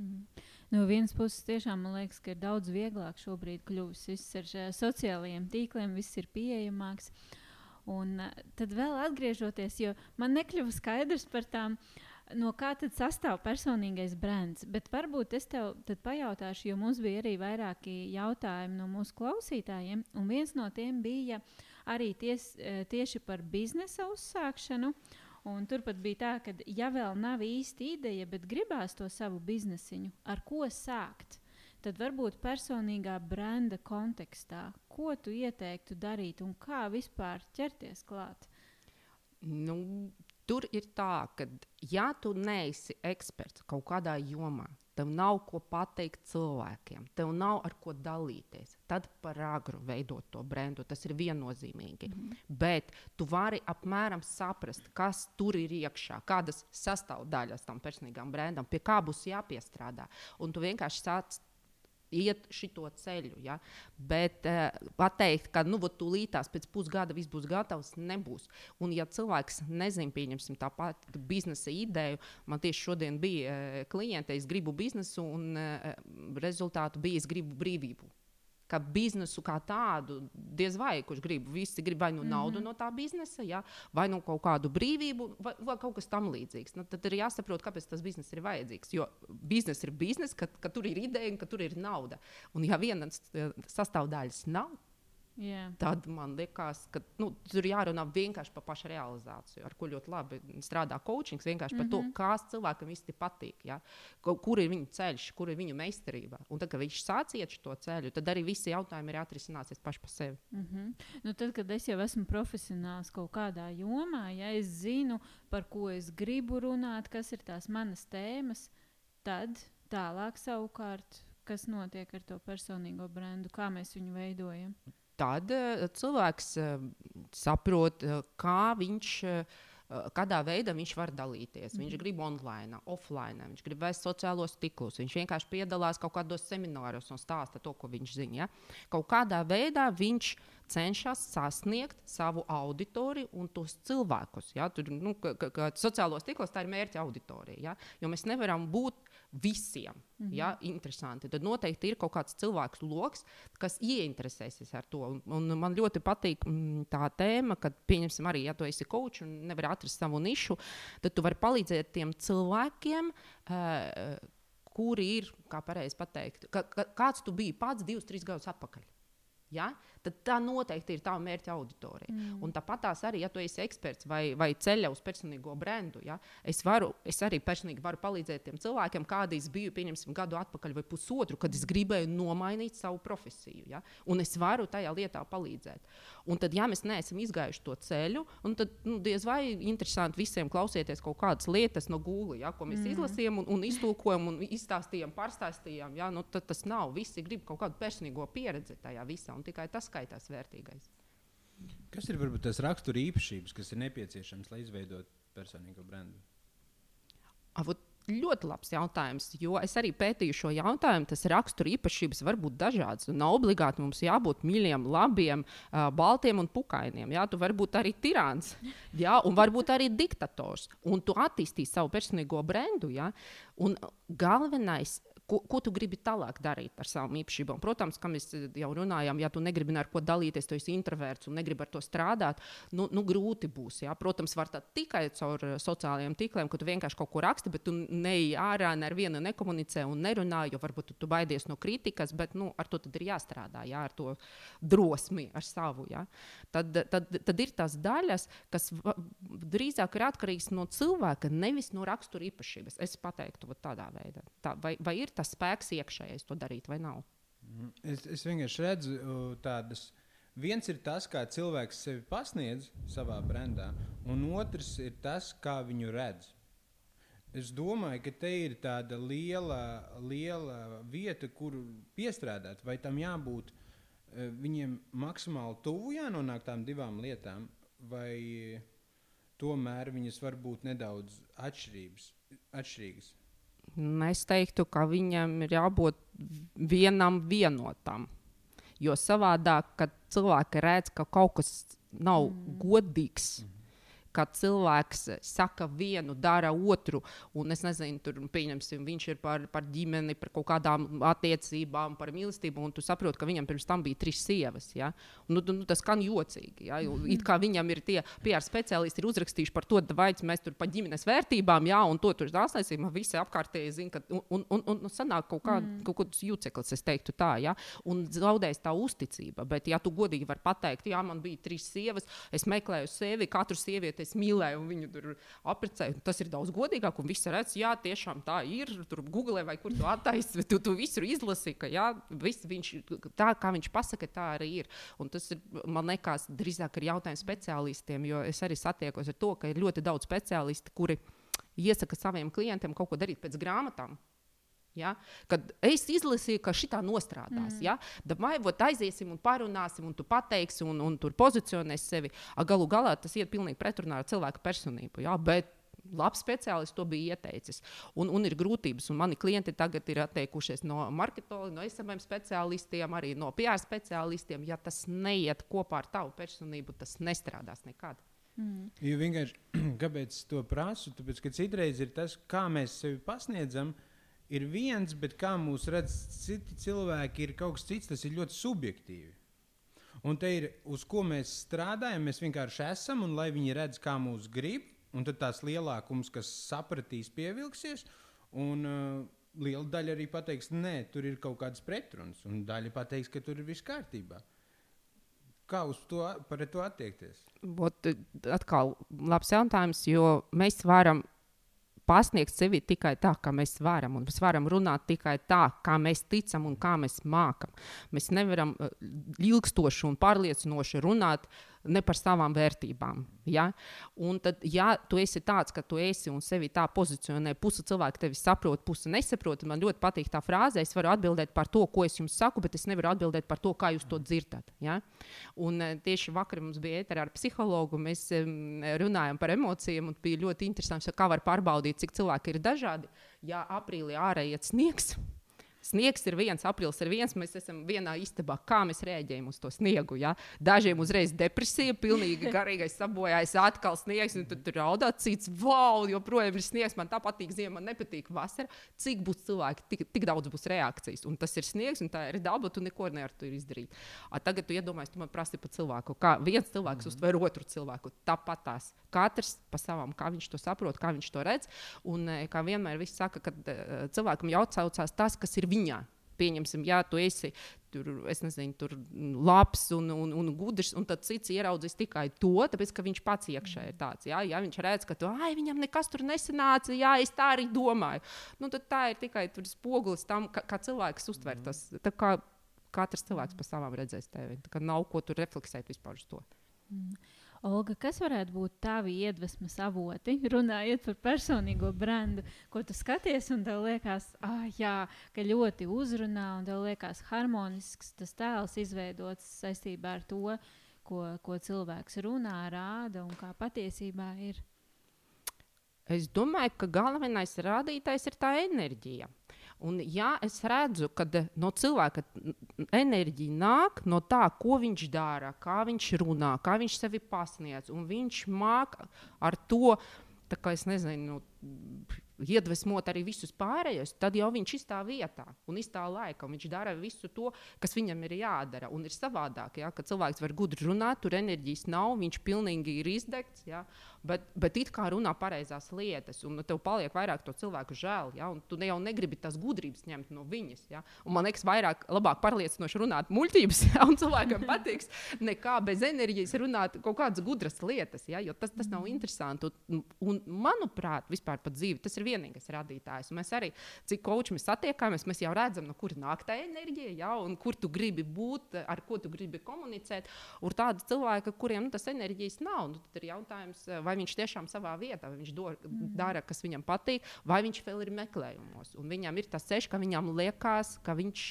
[SPEAKER 2] Mm -hmm. No vienas puses, tiešām man liekas, ka ir daudz vieglāk šobrīd kļuvis. Viss ar sociālajiem tīkliem, viss ir pieejamāks. Un tad vēl atgriežoties, jo man nekļuva skaidrs par tām, no kā tad sastāv personīgais brands. Bet varbūt es tev pajautāšu, jo mums bija arī vairāki jautājumi no mūsu klausītājiem. Un viens no tiem bija arī ties, tieši par biznesa uzsākšanu. Un turpat bija tā, ka, ja vēl nav īsti ideja, bet gribās to savu biznesiņu, ar ko sākt, tad varbūt personīgā brenda kontekstā, ko tu ieteiktu darīt un kā vispār ķerties klāt?
[SPEAKER 3] Nu, Tur ir tā, ka, ja tu neesi eksperts kaut kādā jomā, tev nav ko pateikt cilvēkiem, tev nav ar ko dalīties, tad par agru veidot to brendu. Tas ir viennozīmīgi. Mm -hmm. Bet tu vari apmēram saprast, kas tur ir iekšā, kādas sastāvdaļas tam personīgam brendam, pie kā būs jāpiestrādā. Un tu vienkārši sāc iet šo ceļu. Ja? Bet uh, pateikt, ka nu, tūlītās pēc pusgada viss būs gatavs, nebūs. Un, ja cilvēks nezina, pieņemsim tāpat biznesa ideju, man tieši šodien bija uh, klienti, es gribu biznesu, un uh, rezultātu bija, es gribu brīvību ka biznesu kā tādu diez vai kurš grib. Visi grib vai nu naudu mm -hmm. no tā biznesa, ja, vai nu kaut kādu brīvību, vai, vai kaut kas tam līdzīgs. Nu, tad ir jāsaprot, kāpēc tas bizness ir vajadzīgs. Jo biznesa ir biznesa, ka, ka tur ir ideja un ka tur ir nauda. Un ja vienas sastāvdaļas nav,
[SPEAKER 2] Yeah.
[SPEAKER 3] Tad man liekas, ka nu, tur jārunā vienkārši par pašu realizāciju, ar ko ļoti labi strādā coaching. Vienkārši par mm -hmm. to, mhm. kas cilvēkam īsti patīk, ja? kur ir viņa ceļš, kur ir viņa meistarība. Un tad, kad viņš sāc iet šo ceļu, tad arī visi jautājumi ir atrisināsies paši par sevi.
[SPEAKER 2] Mm -hmm. nu, tad, kad es jau esmu profesionāls kaut kādā jomā, ja es zinu, par ko es gribu runāt, kas ir tās manas tēmas, tad tālāk savukārt. Kas notiek ar to personīgo brendu, kā mēs viņu veidojam?
[SPEAKER 3] Tad uh, cilvēks uh, saprot, uh, kā viņš. Kādā veidā viņš var dalīties. Viņš -hmm. grib online, offline, viņš grib vēst sociālos tīklus. Viņš vienkārši piedalās kaut kādos semināros un stāsta to, ko viņš zina. Ja? Kaut kādā veidā viņš cenšas sasniegt savu auditoriju un tos cilvēkus. Ja? Tur, nu, sociālos tīklos tā ir mērķa auditorija. Ja? Jo mēs nevaram būt visiem. -hmm. ja, interesanti. Tad noteikti ir kaut kāds cilvēks lokus, kas ieinteresēsies ar to. Un, un man ļoti patīk mm, tā tēma, ka, pieņemsim, arī, ja tu esi kočs un nevari atrast savu nišu, tad tu vari palīdzēt tiem cilvēkiem. Uh, Kuri ir, kā pareizi pateikt, ka, ka, kāds tu biji pats divus, trīs gadus atpakaļ? Ja? Tad tā noteikti ir tā mērķa auditorija. Mm. Un tāpat tās arī, ja tu esi eksperts vai, vai ceļā uz personīgo brendu, ja, es, varu, es arī personīgi varu palīdzēt tiem cilvēkiem, kādi es biju, pieņemsim, gadu atpakaļ vai pusotru, kad es gribēju nomainīt savu profesiju. Ja, un es varu tajā lietā palīdzēt. Un tad, ja mēs neesam izgājuši to ceļu, tad nu, diez vai interesanti visiem klausieties kaut kādas lietas no Google, ja, ko mēs mm. izlasījām un, un iztulkojām un izstāstījām, pārstāstījām. Ja, nu, tas nav. Visi grib kaut kādu personīgo pieredzi tajā visā, un tikai tas skaitās vērtīgais.
[SPEAKER 1] Kas ir varbūt tas rakstura īpašības, kas ir nepieciešamas, lai izveidotu personīgo brendu?
[SPEAKER 3] Avot, ļoti labs jautājums, jo es arī pētīju šo jautājumu. Tas rakstura īpašības var būt dažādas. Nav obligāti mums jābūt mīļiem, labiem, uh, baltiem un pukainiem. Jā, tu vari būt arī tirāns, jā, un varbūt arī diktators. Un tu attīstīsi savu personīgo brendu. Jā, un galvenais ko, ko tu gribi tālāk darīt ar savām īpašībām. Protams, kā mēs jau runājām, ja tu negribi ar ko dalīties, tu esi introverts un negribi ar to strādāt, nu, nu grūti būs. Ja? Protams, var tā tikai caur eh, sociālajiem tīkliem, ka tu vienkārši kaut ko raksti, bet tu neej ārā, ne ar vienu nekomunicē un nerunā, jo varbūt tu, tu baidies no kritikas, bet nu, ar to ir jāstrādā, ja? ar to drosmi, ar savu. Ja? Tad, tad, tad ir tās daļas, kas drīzāk ir atkarīgas no cilvēka, nevis no rakstura īpašības. Es pateiktu tādā veidā. Tā, vai, vai ir tas spēks iekšējais to darīt, vai nav?
[SPEAKER 1] Mhm. Es, es vienkārši redzu tādas. Viens ir tas, kā cilvēks sevi pasniedz savā brendā, un otrs ir tas, kā viņu redz. Es domāju, ka te ir tāda liela, liela vieta, kur piestrādāt, vai tam jābūt e, viņiem maksimāli tuvu jānonāk tām divām lietām, vai tomēr viņas var būt nedaudz atšķirīgas.
[SPEAKER 3] Es teiktu, ka viņam ir jābūt vienam vienotam. Jo savādāk, kad cilvēki redz, ka kaut kas nav mm. godīgs, mm kad cilvēks saka vienu, dara otru, un es nezinu, tur pieņemsim, viņš ir par, par ģimeni, par kaut kādām attiecībām, par mīlestību, un tu saproti, ka viņam pirms tam bija trīs sievas. Ja? Un, nu, nu, tas skan jocīgi. Ja? It kā viņam ir tie PR speciālisti ir uzrakstījuši par to, vai mēs tur par ģimenes vērtībām, ja, un to tur ārstēsim, visi apkārtēji zina, ka un, un, un, un sanāk kaut, kā, mm. kaut kāds jūceklis, es teiktu tā, ja? un zaudēs tā uzticība. Bet, ja tu godīgi vari pateikt, jā, man bija trīs sievas, es meklēju sevi, katru sievieti sievieti es mīlēju, un viņu tur apprecēju. Tas ir daudz godīgāk, un viss redz, jā, tiešām tā ir. Tur Google vai kur tu attaisni, tu, tu visur izlasi, ka jā, viss viņš, tā kā viņš pasaka, tā arī ir. Un tas ir, man liekas, drīzāk ir jautājums speciālistiem, jo es arī satiekos ar to, ka ir ļoti daudz speciālistu, kuri iesaka saviem klientiem kaut ko darīt pēc grāmatām. Ja? Kad es izlasīju, ka šī tā nostrādās, mm. ja? vai aiziesim un parunāsim, un tu pateiksi, un, un tur pozicionēsi sevi. A, galu galā tas iet pilnīgi pretrunā ar cilvēka personību. Ja? Bet labs speciālists to bija ieteicis. Un, un ir grūtības, un mani klienti tagad ir atteikušies no marketinga, no SMM speciālistiem, arī no PR speciālistiem. Ja tas neiet kopā ar tavu personību, tas nestrādās nekad.
[SPEAKER 1] Mm. Jo vienkārši kāpēc to prasu? Tāpēc, ka citreiz ir tas, kā mēs sevi pasniedzam. Uh, ir viens, bet kā mūs redz citi cilvēki, ir kaut kas cits. Tas ir ļoti subjektīvi. Un te ir uz ko mēs strādājam. Mēs vienkārši esam, un lai viņi redz, kā mūs grib, un tad tās lielākums, kas sapratīs, pievilksies. Un, uh, liela daļa arī pateiks, nē, tur ir kaut kādas pretrunas, un daļa pateiks, ka tur ir viss kārtībā. Kā uz to, to attiekties?
[SPEAKER 3] Bot, atkal labs jautājums, jo mēs varam pasniegt sevi tikai tā, kā mēs varam. Un mēs varam runāt tikai tā, kā mēs ticam un kā mēs mākam. Mēs nevaram uh, ilgstoši un pārliecinoši runāt uh, ne par savām vērtībām. Ja? Un tad, ja tu esi tāds, ka tu esi un sevi tā pozicionē, puse cilvēku tevi saprot, puse nesaprot, man ļoti patīk tā frāze. Es varu atbildēt par to, ko es jums saku, bet es nevaru atbildēt par to, kā jūs to dzirdat. Ja? Un e, tieši vakar mums bija ēterā ar psihologu, mēs runājām par emocijām, un bija ļoti interesanti, kā var pārbaudīt, cik cilvēki ir dažādi. Ja aprīlī ārējiet sniegs, Sniegs ir viens, aprīlis ir viens, mēs esam vienā istabā. Kā mēs rēģējam uz to sniegu? Ja? Dažiem uzreiz depresija, pilnīgi garīgais sabojājis, atkal sniegs, un tad tur raudā cits. Wow, joprojām ir sniegs, man tā patīk ziema, man nepatīk vasara. Cik būs cilvēki, tik, tik daudz būs reakcijas. Un tas ir sniegs, un tā ir daba, tu neko nevari izdarīt. A, tagad tu iedomājies, tu man prasi par cilvēku. Kā viens cilvēks mm. uztver otru cilvēku. Tāpat tās. Katrs pa savām, kā viņš to saprot, kā viņš to redz. Un e, kā vienmēr viss saka, ka uh, cilvēkam jāatcaucās tas, kas ir viņā. Pieņemsim, ja tu esi tur, nezinu, tur labs un, un, un gudrs, un tad cits ieraudzīs tikai to, tāpēc ka viņš pats iekšā ir tāds. Ja, ja viņš redz, ka tu, ai, viņam nekas tur nesanāca, jā, es tā arī domāju. Nu, tad tā ir tikai spogulis tam, kā, kā cilvēks uztver tas. Kā katrs cilvēks pa savām redzēs tevi. Nav ko tur refleksēt vispār uz to.
[SPEAKER 2] Mm. Olga, kas varētu būt tavi iedvesmas avoti, runājot par personīgo brendu, ko tu skaties, un tev liekas, ah, jā, ka ļoti uzrunā, un tev liekas harmonisks tas tēls izveidots saistībā ar to, ko, ko cilvēks runā, rāda un kā patiesībā ir?
[SPEAKER 3] Es domāju, ka galvenais rādītājs ir tā enerģija. Un, ja es redzu, ka no cilvēka enerģija nāk no tā, ko viņš dara, kā viņš runā, kā viņš sevi pasniedz, un viņš māca ar to, kā es nezinu, iedvesmot arī visus pārējos, tad jau viņš ir tā vietā un tā laika. Viņš dara visu to, kas viņam ir jādara. Un ir savādāk, ja, ka cilvēks var gudri runāt, tur enerģijas nav, viņš pilnīgi ir izdegts. Ja, bet, bet it kā runā pareizās lietas, un tev paliek vairāk to cilvēku žēl, ja, un tu ne jau negribi tās gudrības ņemt no viņas. Ja, un man liekas, vairāk, labāk pārliecinoši runāt muļķības, ja, un cilvēkam patiks, nekā bez enerģijas runāt kaut kādas gudras lietas, ja, jo tas, tas nav interesanti. Un, un manuprāt, vispār par dzīvi tas ir vienīgais radītājs. Un mēs arī, cik koči mēs satiekāmies, mēs jau redzam, no kur nāk tā enerģija, ja, un kur tu gribi būt, ar ko tu gribi komunicēt. Ir tādi cilvēki, kuriem nu, tas enerģijas nav. Nu, tad ir jautājums, vai viņš tiešām savā vietā, vai viņš do, mm. dara, kas viņam patīk, vai viņš vēl ir meklējumos. Un viņam ir tas ceļš, ka viņam liekas, ka viņš,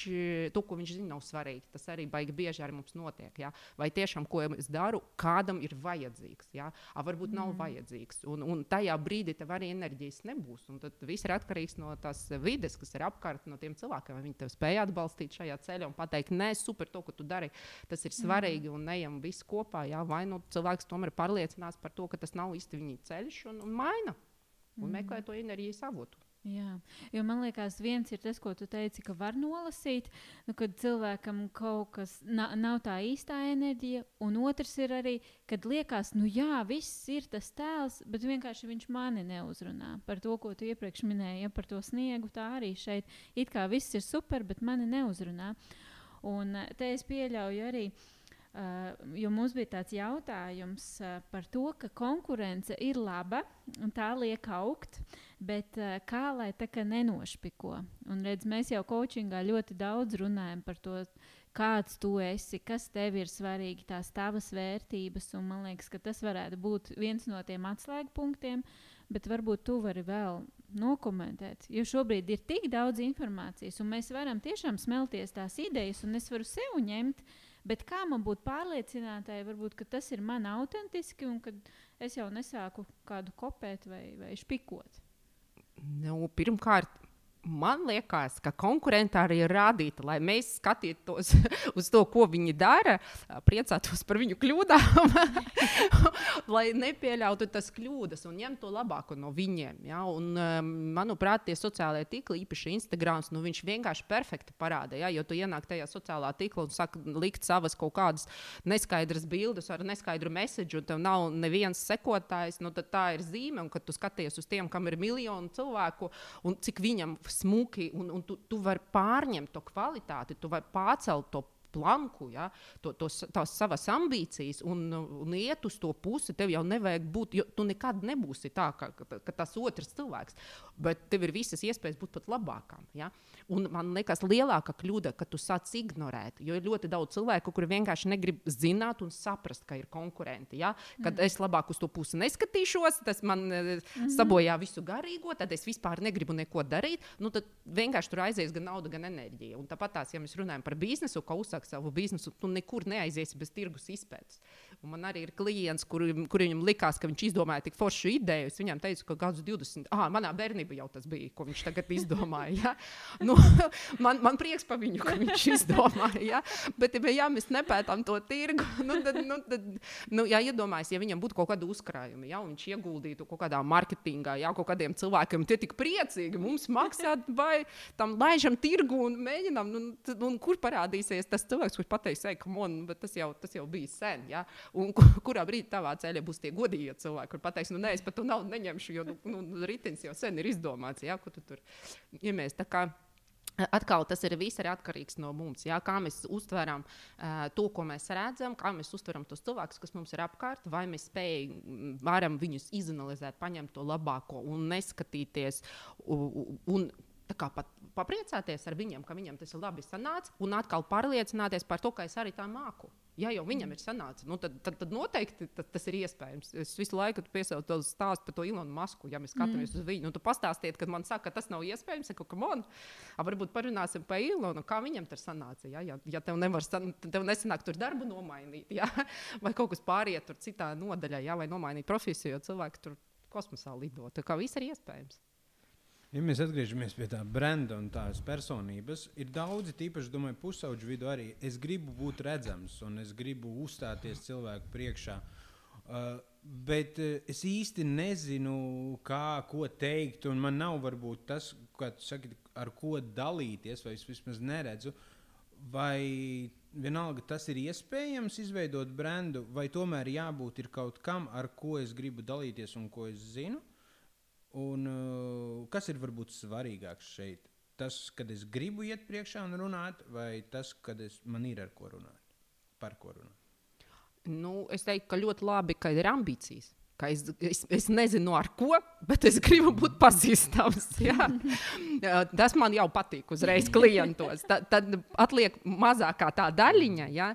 [SPEAKER 3] to, ko viņš zina, nav svarīgi. Tas arī baigi bieži ar mums notiek. Ja? Vai tiešām, ko es daru, kādam ir vajadzīgs, ja? A, varbūt nav mm. vajadzīgs. Un, un tajā brīdī tev arī enerģijas nebūs. Un tad viss ir atkarīgs no tās vides, kas ir apkārt no tiem cilvēkiem. Vai viņi tev spēj atbalstīt šajā ceļā un pateikt, nē, super, to, ko tu dari, tas ir svarīgi mm. un ejam visi kopā. Ja? Vai nu cilvēks tomēr pārliecinās par to, ka tas nav nav īsti viņa ceļš un, un maina un mm. meklē to enerģijas avotu.
[SPEAKER 2] Jā, jo man liekas, viens ir tas, ko tu teici, ka var nolasīt, nu, kad cilvēkam kaut kas na nav tā īstā enerģija, un otrs ir arī, kad liekas, nu jā, viss ir tas tēls, bet vienkārši viņš mani neuzrunā par to, ko tu iepriekš minēji, ja par to sniegu. Tā arī šeit it kā viss ir super, bet mani neuzrunā. Un te es pieļauju arī. Uh, jo mums bija tāds jautājums uh, par to, ka konkurence ir laba un tā liek augt, bet uh, kā lai tā kā nenošpiko? Un redz, mēs jau coachingā ļoti daudz runājam par to, kāds tu esi, kas tev ir svarīgi, tās tavas vērtības. Man liekas, ka tas varētu būt viens no tiem atslēgpunktiem, bet varbūt tu vari vēl nokomentēt. Jo šobrīd ir tik daudz informācijas, un mēs varam tiešām smelties tās idejas, un es varu sev ņemt. Uh, Bet kā man būt pārliecinātai, varbūt, ka tas ir man autentiski un ka es jau nesāku kādu kopēt vai, vai špikot?
[SPEAKER 3] Nu, pirmkārt, Man liekas, ka konkurenti arī ir rādīta, lai mēs skatītos uz to, ko viņi dara, priecātos par viņu kļūdām, lai nepieļautu tas kļūdas un ņemtu to labāko no viņiem. Ja? Un, um, manuprāt, tie sociālie tīkli, īpaši Instagram, nu, viņš vienkārši perfekti parāda. Ja? Jo tu ienāk tajā sociālā tīklā un saki, likt savas kaut kādas neskaidras bildes ar neskaidru mēsīju, un tev nav neviens sekotājs, nu, tad tā ir zīme. Un kad tu skaties uz tiem, kam ir miljoni cilvēku un cik viņam smuki, un, un tu, tu vari pārņemt to kvalitāti, tu vari pārcelt to planku, ja, to, to, tās savas ambīcijas un, un iet uz to pusi. Tev jau nevajag būt, jo tu nekad nebūsi tā, ka, ka, ka tas otrs cilvēks, bet tev ir visas iespējas būt pat labākam. Ja. Un man liekas, lielākā kļūda, ka tu sāc ignorēt, jo ir ļoti daudz cilvēku, kuri vienkārši negrib zināt un saprast, ka ir konkurenti. Ja. Kad mm. es labāk uz to pusi neskatīšos, tas man mm -hmm. sabojā visu garīgo, tad es vispār negribu neko darīt. Nu, tad vienkārši tur aizies gan nauda, gan enerģija. Un tāpat tās, ja mēs runājam par biznesu, ka uzsāk savu biznesu, tu nekur neaiziesi bez tirgus izpētes. Un man arī ir klients, kur, kur viņam likās, ka viņš izdomāja tik foršu ideju. Es viņam teicu, ka gadus 20, ah, manā bērnībā jau tas bija, ko viņš tagad izdomāja. Ja? Nu, man, man prieks par viņu, ka viņš izdomāja. Ja? Bet, ja mēs nepētām to tirgu, nu, tad, nu, tad nu, jā, iedomājies, ja viņam būtu kaut kāda uzkrājuma, ja viņš ieguldītu kaut kādā mārketingā, ja kaut kādiem cilvēkiem, tie tik priecīgi mums maksāt, vai tam laižam tirgu un mēģinām, nu, tad, un kur parādīsies tas cilvēks, kurš pateiks, ej, on, bet tas jau, tas jau bija sen. Ja? Un kurā brīdī tavā ceļā būs tie godīgi cilvēki, kur pateiks, nu nē, es pat to naudu neņemšu, jo nu, nu, ritenis jau sen ir izdomāts, ja? ko tu tur iemies. Ja Atkal tas ir viss arī atkarīgs no mums. Jā, kā mēs uztveram uh, to, ko mēs redzam, kā mēs uztveram tos cilvēkus, kas mums ir apkārt, vai mēs spējam, varam viņus izanalizēt, paņemt to labāko un neskatīties. Un, un, pat papriecāties ar viņiem, ka viņam tas ir labi sanācis, un atkal pārliecināties par to, ka es arī tā māku. Ja jau viņam ir sanācis, nu, tad, tad, tad noteikti tad, tas ir iespējams. Es visu laiku piesaucu to stāstu par to Ilonu Masku. Ja mēs skatāmies mm. uz viņu, nu, tad pastāstiet, kad man saka, ka tas nav iespējams. Saku, on, varbūt parunāsim par Ilonu, kā viņam tur sanāca. Ja, ja, ja tev, nevar, tev nesanāk tur darbu nomainīt, ja? vai kaut kas pāriet tur citā nodaļā, ja? vai nomainīt profesiju, jo cilvēki tur kosmosā lido. Tā kā viss ir iespējams.
[SPEAKER 1] Ja mēs atgriežamies pie tā brenda un tās personības, ir daudzi, tīpaši, domāju, pusauģu vidū arī. Es gribu būt redzams un es gribu uzstāties cilvēku priekšā. Uh, bet uh, es īsti nezinu, kā, ko teikt, un man nav varbūt tas, saki, ar ko dalīties, vai es vismaz neredzu. Vai vienalga tas ir iespējams izveidot brendu, vai tomēr jābūt kaut kam, ar ko es gribu dalīties un ko es zinu? Un, uh, kas ir varbūt svarīgāks šeit? Tas, kad es gribu iet priekšā un runāt, vai tas, kad es, man ir ar ko runāt, par ko runāt?
[SPEAKER 3] Nu, es teiktu, ka ļoti labi, ka ir ambīcijas ka es, es, es nezinu, ar ko, bet es gribu būt pazīstams. Ja? Tas man jau patīk uzreiz klientos. Tad, tad atliek mazākā tā daļiņa, ja?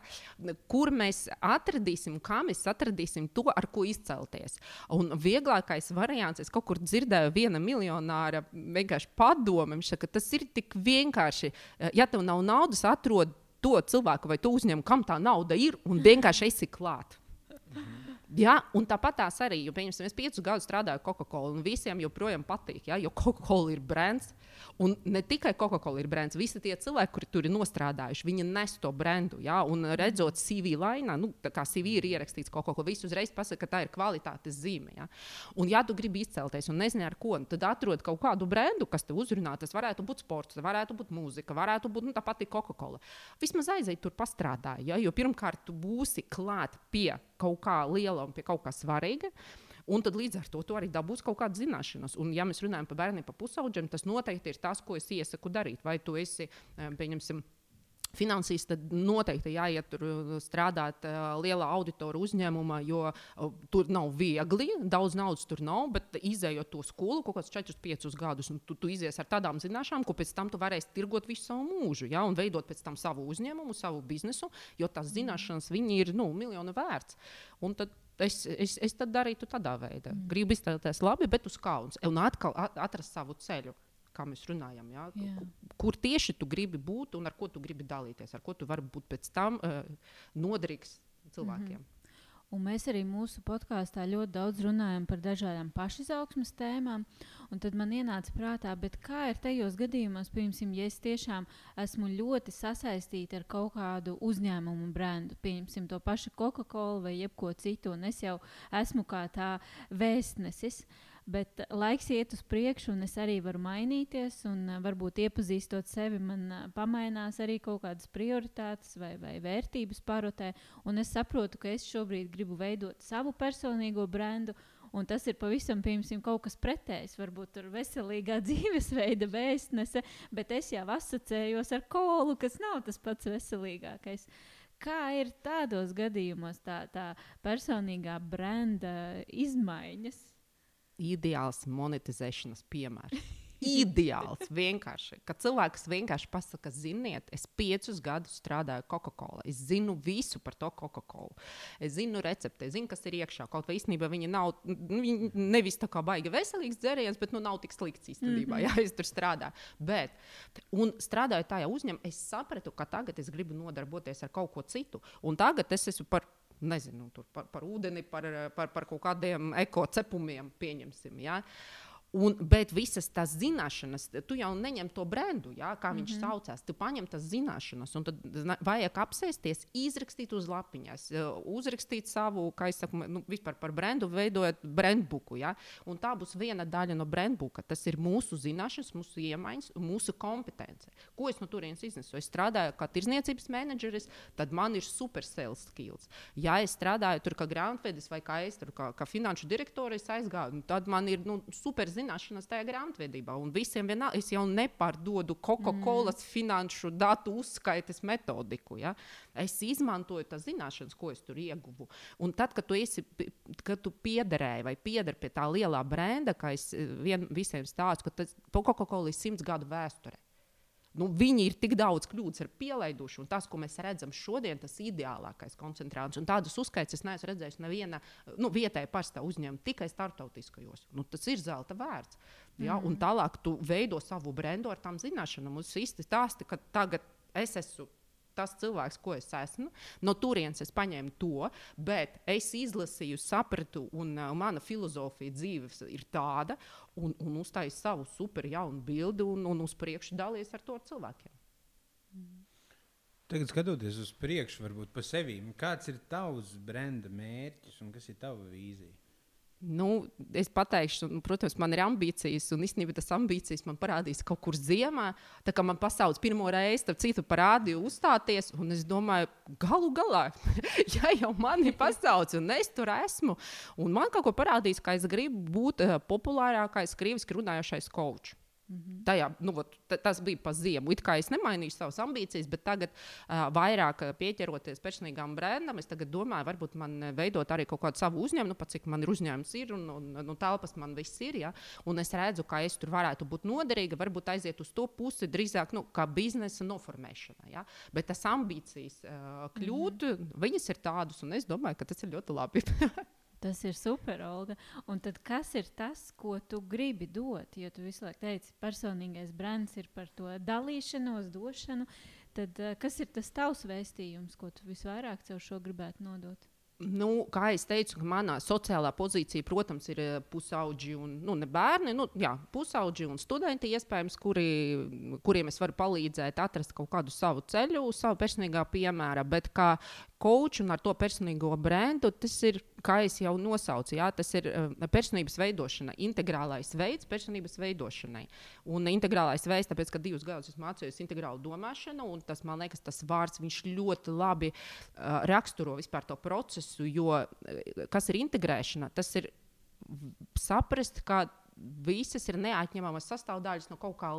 [SPEAKER 3] kur mēs atradīsim, kā mēs atradīsim to, ar ko izcelties. Un vieglākais variants, es kaut kur dzirdēju, viena miljonāra vienkārši padomu, ka tas ir tik vienkārši. Ja tev nav naudas, atrod to cilvēku vai to uzņēmumu, kam tā nauda ir, un vienkārši esi klāt. Ja, un tāpat tās arī, jo, pieņemsim, es piecus gadus strādāju Coca-Cola, un visiem joprojām patīk, ja, jo Coca-Cola ir brands. Un ne tikai Coca-Cola ir brands, visi tie cilvēki, kuri tur ir nostrādājuši, viņi nes to brandu. Ja, un redzot CV lainā, nu, kā CV ir ierakstīts Coca-Cola, viss uzreiz pasaka, ka tā ir kvalitātes zīme. Ja. Un, ja tu gribi izcelties un nezini ar ko, tad atrod kaut kādu brandu, kas te uzrunā. Tas varētu būt sports, varētu būt mūzika, varētu būt nu, tā pati Coca-Cola. Vismaz aiziet tur pastrādāt, ja, jo pirmkārt tu būsi klāt pie kaut kā liela un pie kaut kā svarīga. Un tad līdz ar to arī dabūs kaut kādas zināšanas. Un, ja mēs runājam par bērniem, par pusaudžiem, tas noteikti ir tas, ko es iesaku darīt. Vai tu esi, pieņemsim, Finansīs tad noteikti jāiet tur strādāt uh, lielā auditora uzņēmumā, jo tur nav viegli, daudz naudas tur nav, bet izējot to skolu kaut kādus 4, 5 gadus, tu, tu izies ar tādām zināšanām, ko pēc tam tu varēsi tirgot visu savu mūžu, ja, un veidot pēc tam savu uzņēmumu, savu biznesu, jo tās zināšanas viņi ir nu, miljonu vērts. Un tad Es, es, es tad darītu tādā veidā. Mm. Gribu iztēloties labi, bet uz kauns. Un atkal atrast savu ceļu kā mēs runājam, ja?
[SPEAKER 2] Jā.
[SPEAKER 3] kur tieši tu gribi būt un ar ko tu gribi dalīties, ar ko tu vari būt pēc tam uh, noderīgs cilvēkiem. Mm -hmm.
[SPEAKER 2] Un mēs arī mūsu podkāstā ļoti daudz runājam par dažādām pašizaugsmes tēmām. Tad man ienāca prātā, kā ir tajos gadījumos, piemēram, ja es tiešām esmu ļoti sasaistīta ar kaut kādu uzņēmumu brendu, piemēram, to pašu Coca-Cola vai jebko citu, un es jau esmu kā tā vēstnesis. Uh, Bet laiks iet uz priekšu, un es arī varu mainīties. Un, uh, varbūt iepazīstot sevi, man uh, pamainās arī kaut kādas prioritātes vai, vai vērtības parotē. Un es saprotu, ka es šobrīd gribu veidot savu personīgo brendu. Un tas ir pavisam piemēram, kaut kas pretējs. Varbūt tur veselīgā dzīvesveida vēstnese, bet es jau asociējos ar kolu, kas nav tas pats veselīgākais. Kā ir tādos gadījumos tā, tā personīgā brenda izmaiņas?
[SPEAKER 3] Ideāls monetizēšanas piemērs. Ideāls vienkārši. Kad cilvēks vienkārši pasakā, ziniet, es piecus gadus strādāju Coca-Cola. Es zinu visu par to Coca-Cola. Es zinu recepti, es zinu, kas ir iekšā. Kaut vai īstenībā viņa nav viņa nevis tā kā baigi veselīgs dzēriens, bet nu, nav tik slikts īstenībā, mm -hmm. ja es tur strādāju. Bet, un strādājot tajā uzņēmumā, es sapratu, ka tagad es gribu nodarboties ar kaut ko citu. Un tagad es esmu par nezinu, par, par ūdeni, par, par, par kaut kādiem ekocepumiem, pieņemsim. Ja? Un, bet visas tās zināšanas, tu jau neņem to brendu, jā, kā viņš mm -hmm. saucās. Tu paņem tās zināšanas, un tad vajag apsēsties, izrakstīt uz lapiņas, uzrakstīt savu, kā es saku, nu, vispār par brendu, veidojot brandbuku. Jā, un tā būs viena daļa no brandbuka. Tas ir mūsu zināšanas, mūsu iemaņas, mūsu kompetence. Ko es no turienes iznesu? Es strādāju kā tirzniecības menedžeris, tad man ir super sales skills. Ja es strādāju tur kā grāmatvedis vai kā es tur kā, kā finanšu direktors aizgāju, tad man ir nu, super zināšanas zināšanas tajā grāmatvedībā. Un visiem vienalga, es jau nepārdodu Coca-Cola mm. finanšu datu uzskaites metodiku. Ja? Es izmantoju tās zināšanas, ko es tur ieguvu. Un tad, kad tu, esi, kad tu piederēji vai pieder pie tā lielā brenda, kā es eh, vien, visiem stāstu, ka Coca-Cola ir simts gadu vēsture. Nu, viņi ir tik daudz kļūdas pielaiduši, un tas, ko mēs redzam šodien, tas ir ideālākais koncentrāts. Un tādas uzskaitas es neesmu redzējis neviena nu, vietējā parastā uzņēmuma, tikai starptautiskajos. Nu, tas ir zelta vērts. Ja? Mm -hmm. Un tālāk tu veido savu brendu ar tām zināšanām. Mums īsti stāsta, ka tagad es esmu tas cilvēks, ko es esmu. No turienes es paņēmu to, bet es izlasīju, sapratu, un uh, mana filozofija dzīves ir tāda, un, un uztaisīju savu super jaunu bildi un, un uz priekšu dalījos ar to ar cilvēkiem.
[SPEAKER 1] Tagad skatoties uz priekšu, varbūt pa sevi, kāds ir tavs brenda mērķis un kas ir tava vīzija?
[SPEAKER 3] Nu, es pateikšu, nu, protams, man ir ambīcijas, un īstenībā tas ambīcijas man parādīs kaut kur ziemā. Tā kā man pasaules pirmo reizi, tad citu parādīju uzstāties, un es domāju, galu galā, ja jau mani pasauc, un es tur esmu, un man kaut ko parādīs, ka es gribu būt uh, populārākais krieviski runājošais kočs. Mm -hmm. Tajā, nu, vat, tas bija pa ziemu. It kā es nemainīju savas ambīcijas, bet tagad, uh, vairāk pieķeroties personīgām brendam, es domāju, varbūt man veidot arī kaut kādu savu uzņēmumu, nu, pat cik man ir uzņēmums, ir un, un, un nu, telpas man viss ir. Ja? Un es redzu, ka es tur varētu būt noderīga, varbūt aiziet uz to pusi drīzāk nu, kā biznesa noformēšana. Ja? Bet tas ambīcijas uh, kļūt, mm -hmm. viņas ir tādas, un es domāju, ka tas ir ļoti labi.
[SPEAKER 2] Tas ir super, Olga. Un tad kas ir tas, ko tu gribi dot? Jo tu visu laiku teici, personīgais brands ir par to dalīšanos, došanu. Tad uh, kas ir tas tavs vēstījums, ko tu visvairāk caur šo gribētu nodot?
[SPEAKER 3] Nu, kā jau teicu, manā sociālā pozīcijā, protams, ir eh, pusauģi un nu, bērni, nu, jā, pusauģi un studenti, iespējams, kuri, kuriem es varu palīdzēt atrast kaut kādu savu ceļu, savu personīgā piemēra. Bet kā coach un ar to personīgo brendu, tas ir, kā jau nosaucu, jā, tas ir uh, personības veidošana, integrālais veids personības veidošanai. Un integrālais veids, tāpēc, ka divus gadus esmu mācījies integrālu domāšanu, un tas man liekas, tas vārds ļoti labi uh, raksturo vispār to procesu, jo uh, kas ir integrēšana, tas ir saprast, ka visas ir neatņemamas sastāvdaļas no kaut kā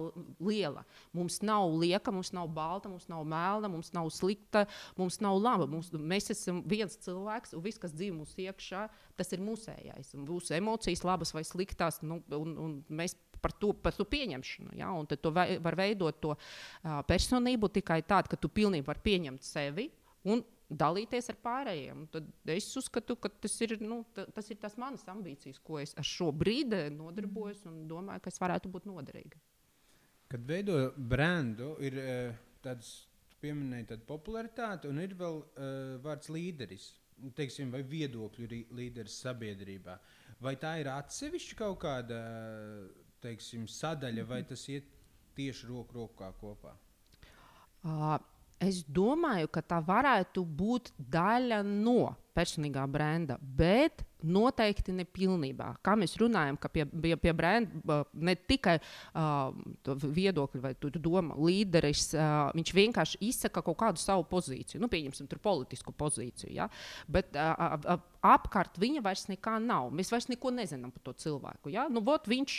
[SPEAKER 3] liela. Mums nav lieka, mums nav balta, mums nav melna, mums nav slikta, mums nav laba. Mums, mēs esam viens cilvēks, un viss, kas dzīvo mūsu iekšā, tas ir mūsējais. Mūsu emocijas, labas vai sliktas, nu, un, un mēs par to, par to pieņemšanu. Ja? Un tad var veidot to uh, personību tikai tādu, ka tu pilnībā vari pieņemt sevi. Un dalīties ar pārējiem. Tad es uzskatu, ka tas ir, nu, tas ir tas manas ambīcijas, ko es ar šo brīdi nodarbojos un domāju, ka es varētu būt noderīga.
[SPEAKER 1] Kad veido brendu, ir uh, tāds pieminēja tādu popularitāti, un ir vēl uh, vārds līderis. Teiksim, vai viedokļu līderis sabiedrībā. Vai tā ir atsevišķa kaut kāda teiksim, sadaļa, vai tas iet tieši roku rokā kopā?
[SPEAKER 3] Uh, Es domāju, ka tā varētu būt daļa no personīgā brenda, bet noteikti nepilnībā. Kā mēs runājam, ka pie, pie, pie brenda ne tikai uh, viedokļi vai doma līderis, uh, viņš vienkārši izsaka kaut kādu savu pozīciju, nu, pieņemsim, tur politisku pozīciju, ja? bet uh, uh, apkārt viņa vairs nekā nav. Mēs vairs neko nezinām par to cilvēku. Ja? Nu, vot, viņš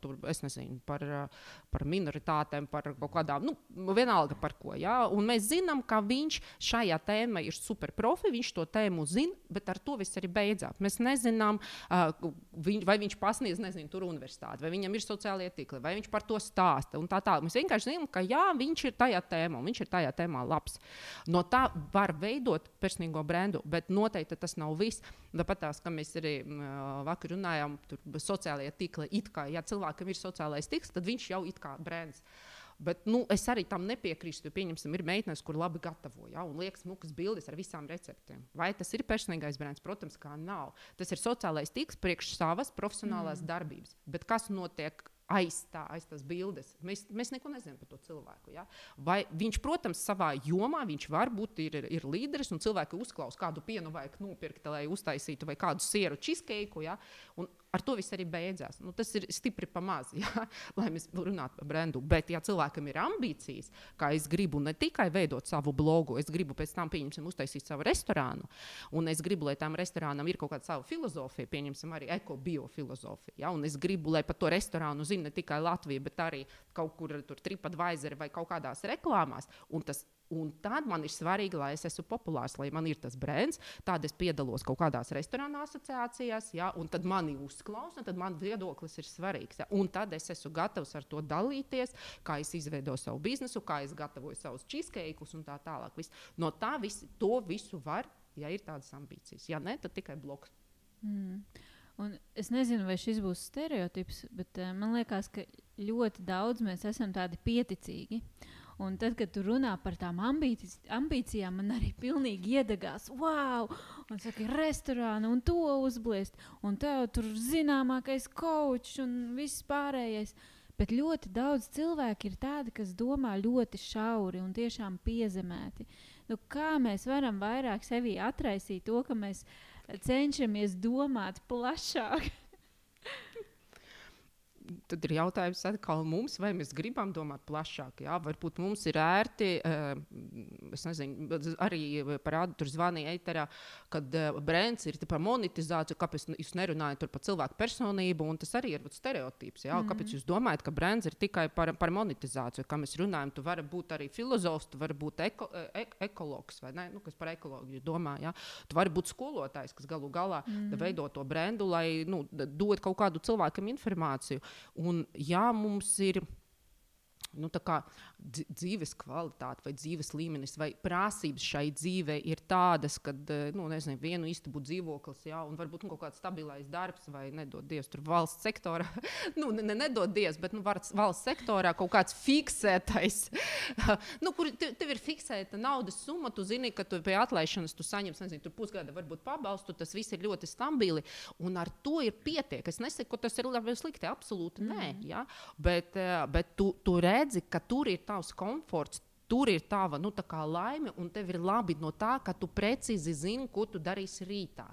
[SPEAKER 3] tur, es nezinu, par, par minoritātēm, par kaut kādām, nu, vienalga par ko. Ja? Un mēs zinām, ka viņš šajā tēmā ir superprofi, viņš to tēmu zina, bet ar to viss arī beidzās. Mēs nezinām, uh, vai viņš pasniedz, nezinu, tur universitāti, vai viņam ir sociālie tīkli, vai viņš par to stāsta. Tā tā. Mēs vienkārši zinām, ka jā, viņš ir tajā tēmā, un viņš ir tajā tēmā labs. No tā var veidot personīgo brendu, bet noteikti tas nav viss. Tāpat tās, kā mēs arī uh, vakar runājām, tur sociālajie tīkli, it kā, ja cilvēkam ir sociālais tīkls, tad viņš jau ir kā brands. Bet nu, es arī tam nepiekrītu. Pieņemsim, ir meitenes, kur labi gatavo, ja, un liekas, mukas bildes ar visām receptēm. Vai tas ir personīgais brands? Protams, kā nav. Tas ir sociālais tīkls priekš savas profesionālās mm. darbības. Bet kas notiek aiz, tā, aiz tās bildes. Mēs, mēs neko nezinām par to cilvēku. Ja? Vai viņš, protams, savā jomā viņš var būt ir, ir līderis, un cilvēki uzklausa, kādu pienu vajag nopirkt, lai uztaisītu, vai kādu sieru cheesecake. Ja? Un ar to viss arī beidzās. Nu, tas ir stipri pamaz, ja? lai mēs runātu par brendu. Bet, ja cilvēkam ir ambīcijas, kā es gribu ne tikai veidot savu blogu, es gribu pēc tam, pieņemsim, uztaisīt savu restorānu, un es gribu, lai tam restorānam ir kaut kāda sava filozofija, pieņemsim, arī eko-biofilozofija. Ja? Un es gribu, lai par to restorānu zina ne tikai Latvija, bet arī kaut kur tur TripAdvisor vai kaut kādās reklāmās. Un tas Un tad man ir svarīgi, lai es esmu populārs, lai man ir tas brands. Tad es piedalos kaut kādās restorāna asociācijās, ja, un tad mani uzklausa, tad man viedoklis ir svarīgs. Ja, un tad es esmu gatavs ar to dalīties, kā es izveidoju savu biznesu, kā es gatavoju savus cheesecakes un tā tālāk. Vis. No tā visi, to visu var, ja ir tādas ambīcijas. Ja nē, tad tikai bloks.
[SPEAKER 2] Mm. Un es nezinu, vai šis būs stereotips, bet uh, man liekas, ka ļoti daudz mēs esam tādi pieticīgi. Uh, Un tad, kad tu runā par tām ambīcijas, ambīcijām, man arī pilnīgi iedegās, wow, un saka, restorānu un to uzbliest, un tev tur zināmākais kočs un viss pārējais. Bet ļoti daudz cilvēku ir tādi, kas domā ļoti šauri un tiešām piezemēti. Nu, kā mēs varam vairāk sevi atraisīt to, ka mēs cenšamies domāt plašāk?
[SPEAKER 3] tad ir jautājums atkal mums, vai mēs gribam domāt plašāk. Jā? Varbūt mums ir ērti, uh, es nezinu, arī parādu tur zvanīja eiterā, kad uh, brands ir par monetizāciju, kāpēc jūs nerunājat par cilvēku personību, un tas arī ir stereotips. Jā? Mm -hmm. Kāpēc jūs domājat, ka brands ir tikai par, par monetizāciju, kā mēs runājam, tu vari būt arī filozofs, tu vari būt eko, e ekologs, vai ne, nu, kas par ekoloģiju domā. Jā? Tu vari būt skolotājs, kas galu galā mm -hmm. veido to brendu, lai nu, dod kaut kādu cilvēkam informāciju. Un, ja mums ir nu, dzīves kvalitāte, vai dzīves līmenis, vai prasības šai dzīvei ir tādas, ka eh, nu, nezinu, vienu istabu dzīvoklis, jā, un varbūt nu, kaut kāds stabilais darbs, vai nedod Dievs, tur valsts sektorā, nu, ne, nedod Dievs, bet nu, valsts sektorā kaut kāds fiksētais, nu, kur tev ir fiksēta naudas summa, tu zini, ka tu pie atlaišanas tu saņemsi, nezinu, pusgada varbūt pabalstu, tas viss ir ļoti stabili, un ar to ir pietiek. Es nesaku, ka tas ir labi vai slikti, absolūti mm. nē, jā, bet, eh, bet tu, tu redzi, ka tur ir tavs komforts. Tur ir tava nu, laime, un tev ir labi no tā, ka tu precīzi zini, ko tu darīsi rītā.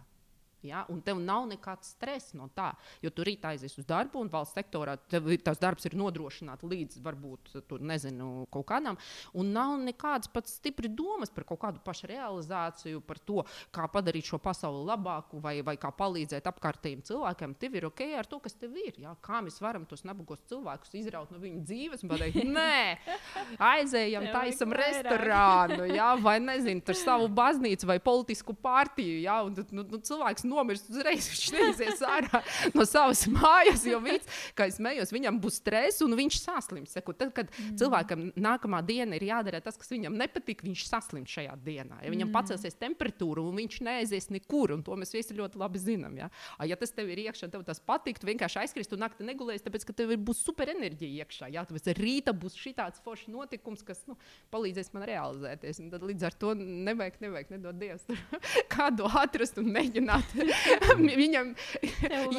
[SPEAKER 3] Ja? Un tev nav nekāds stress no tā, jo tu rīt aizies uz darbu, un valsts sektorā tas darbs ir nodrošināts līdz varbūt tur, nezinu, kaut kādam. Un nav nekādas pat stipri domas par kaut kādu pašrealizāciju, par to, kā padarīt šo pasauli labāku vai, vai kā palīdzēt apkārtējiem cilvēkiem. Tev ir ok ar to, kas tev ir. Ja? Kā mēs varam tos nabagos cilvēkus izraut no viņu dzīves un pateikt, nē, aizējam, taisam restorānu, ja? vai nezinu, tur savu baznīcu vai politisku partiju. Ja? Un, nu, nu, cilvēks nomirst uzreiz. Viņš neizies ārā no savas mājas, jo viņš, kā es smējos, viņam būs stress un viņš saslims. Saku, tad, kad mm. cilvēkam nākamā diena ir jādara tas, kas viņam nepatīk, viņš saslims šajā dienā. Ja viņam mm. pacelsies temperatūra un viņš neaizies nekur, un to mēs visi ļoti labi zinām. Ja, ja tas tev ir iekšā, tev tas patīk, tu vienkārši aizkrist un naktī negulēsi, tāpēc ka tev būs superenerģija iekšā. Ja, tāpēc rīta būs šāds foršs notikums, kas nu, palīdzēs man realizēties. Un tad līdz ar to nevajag, nevajag nedod Dievs kādu atrast un mēģināt viņam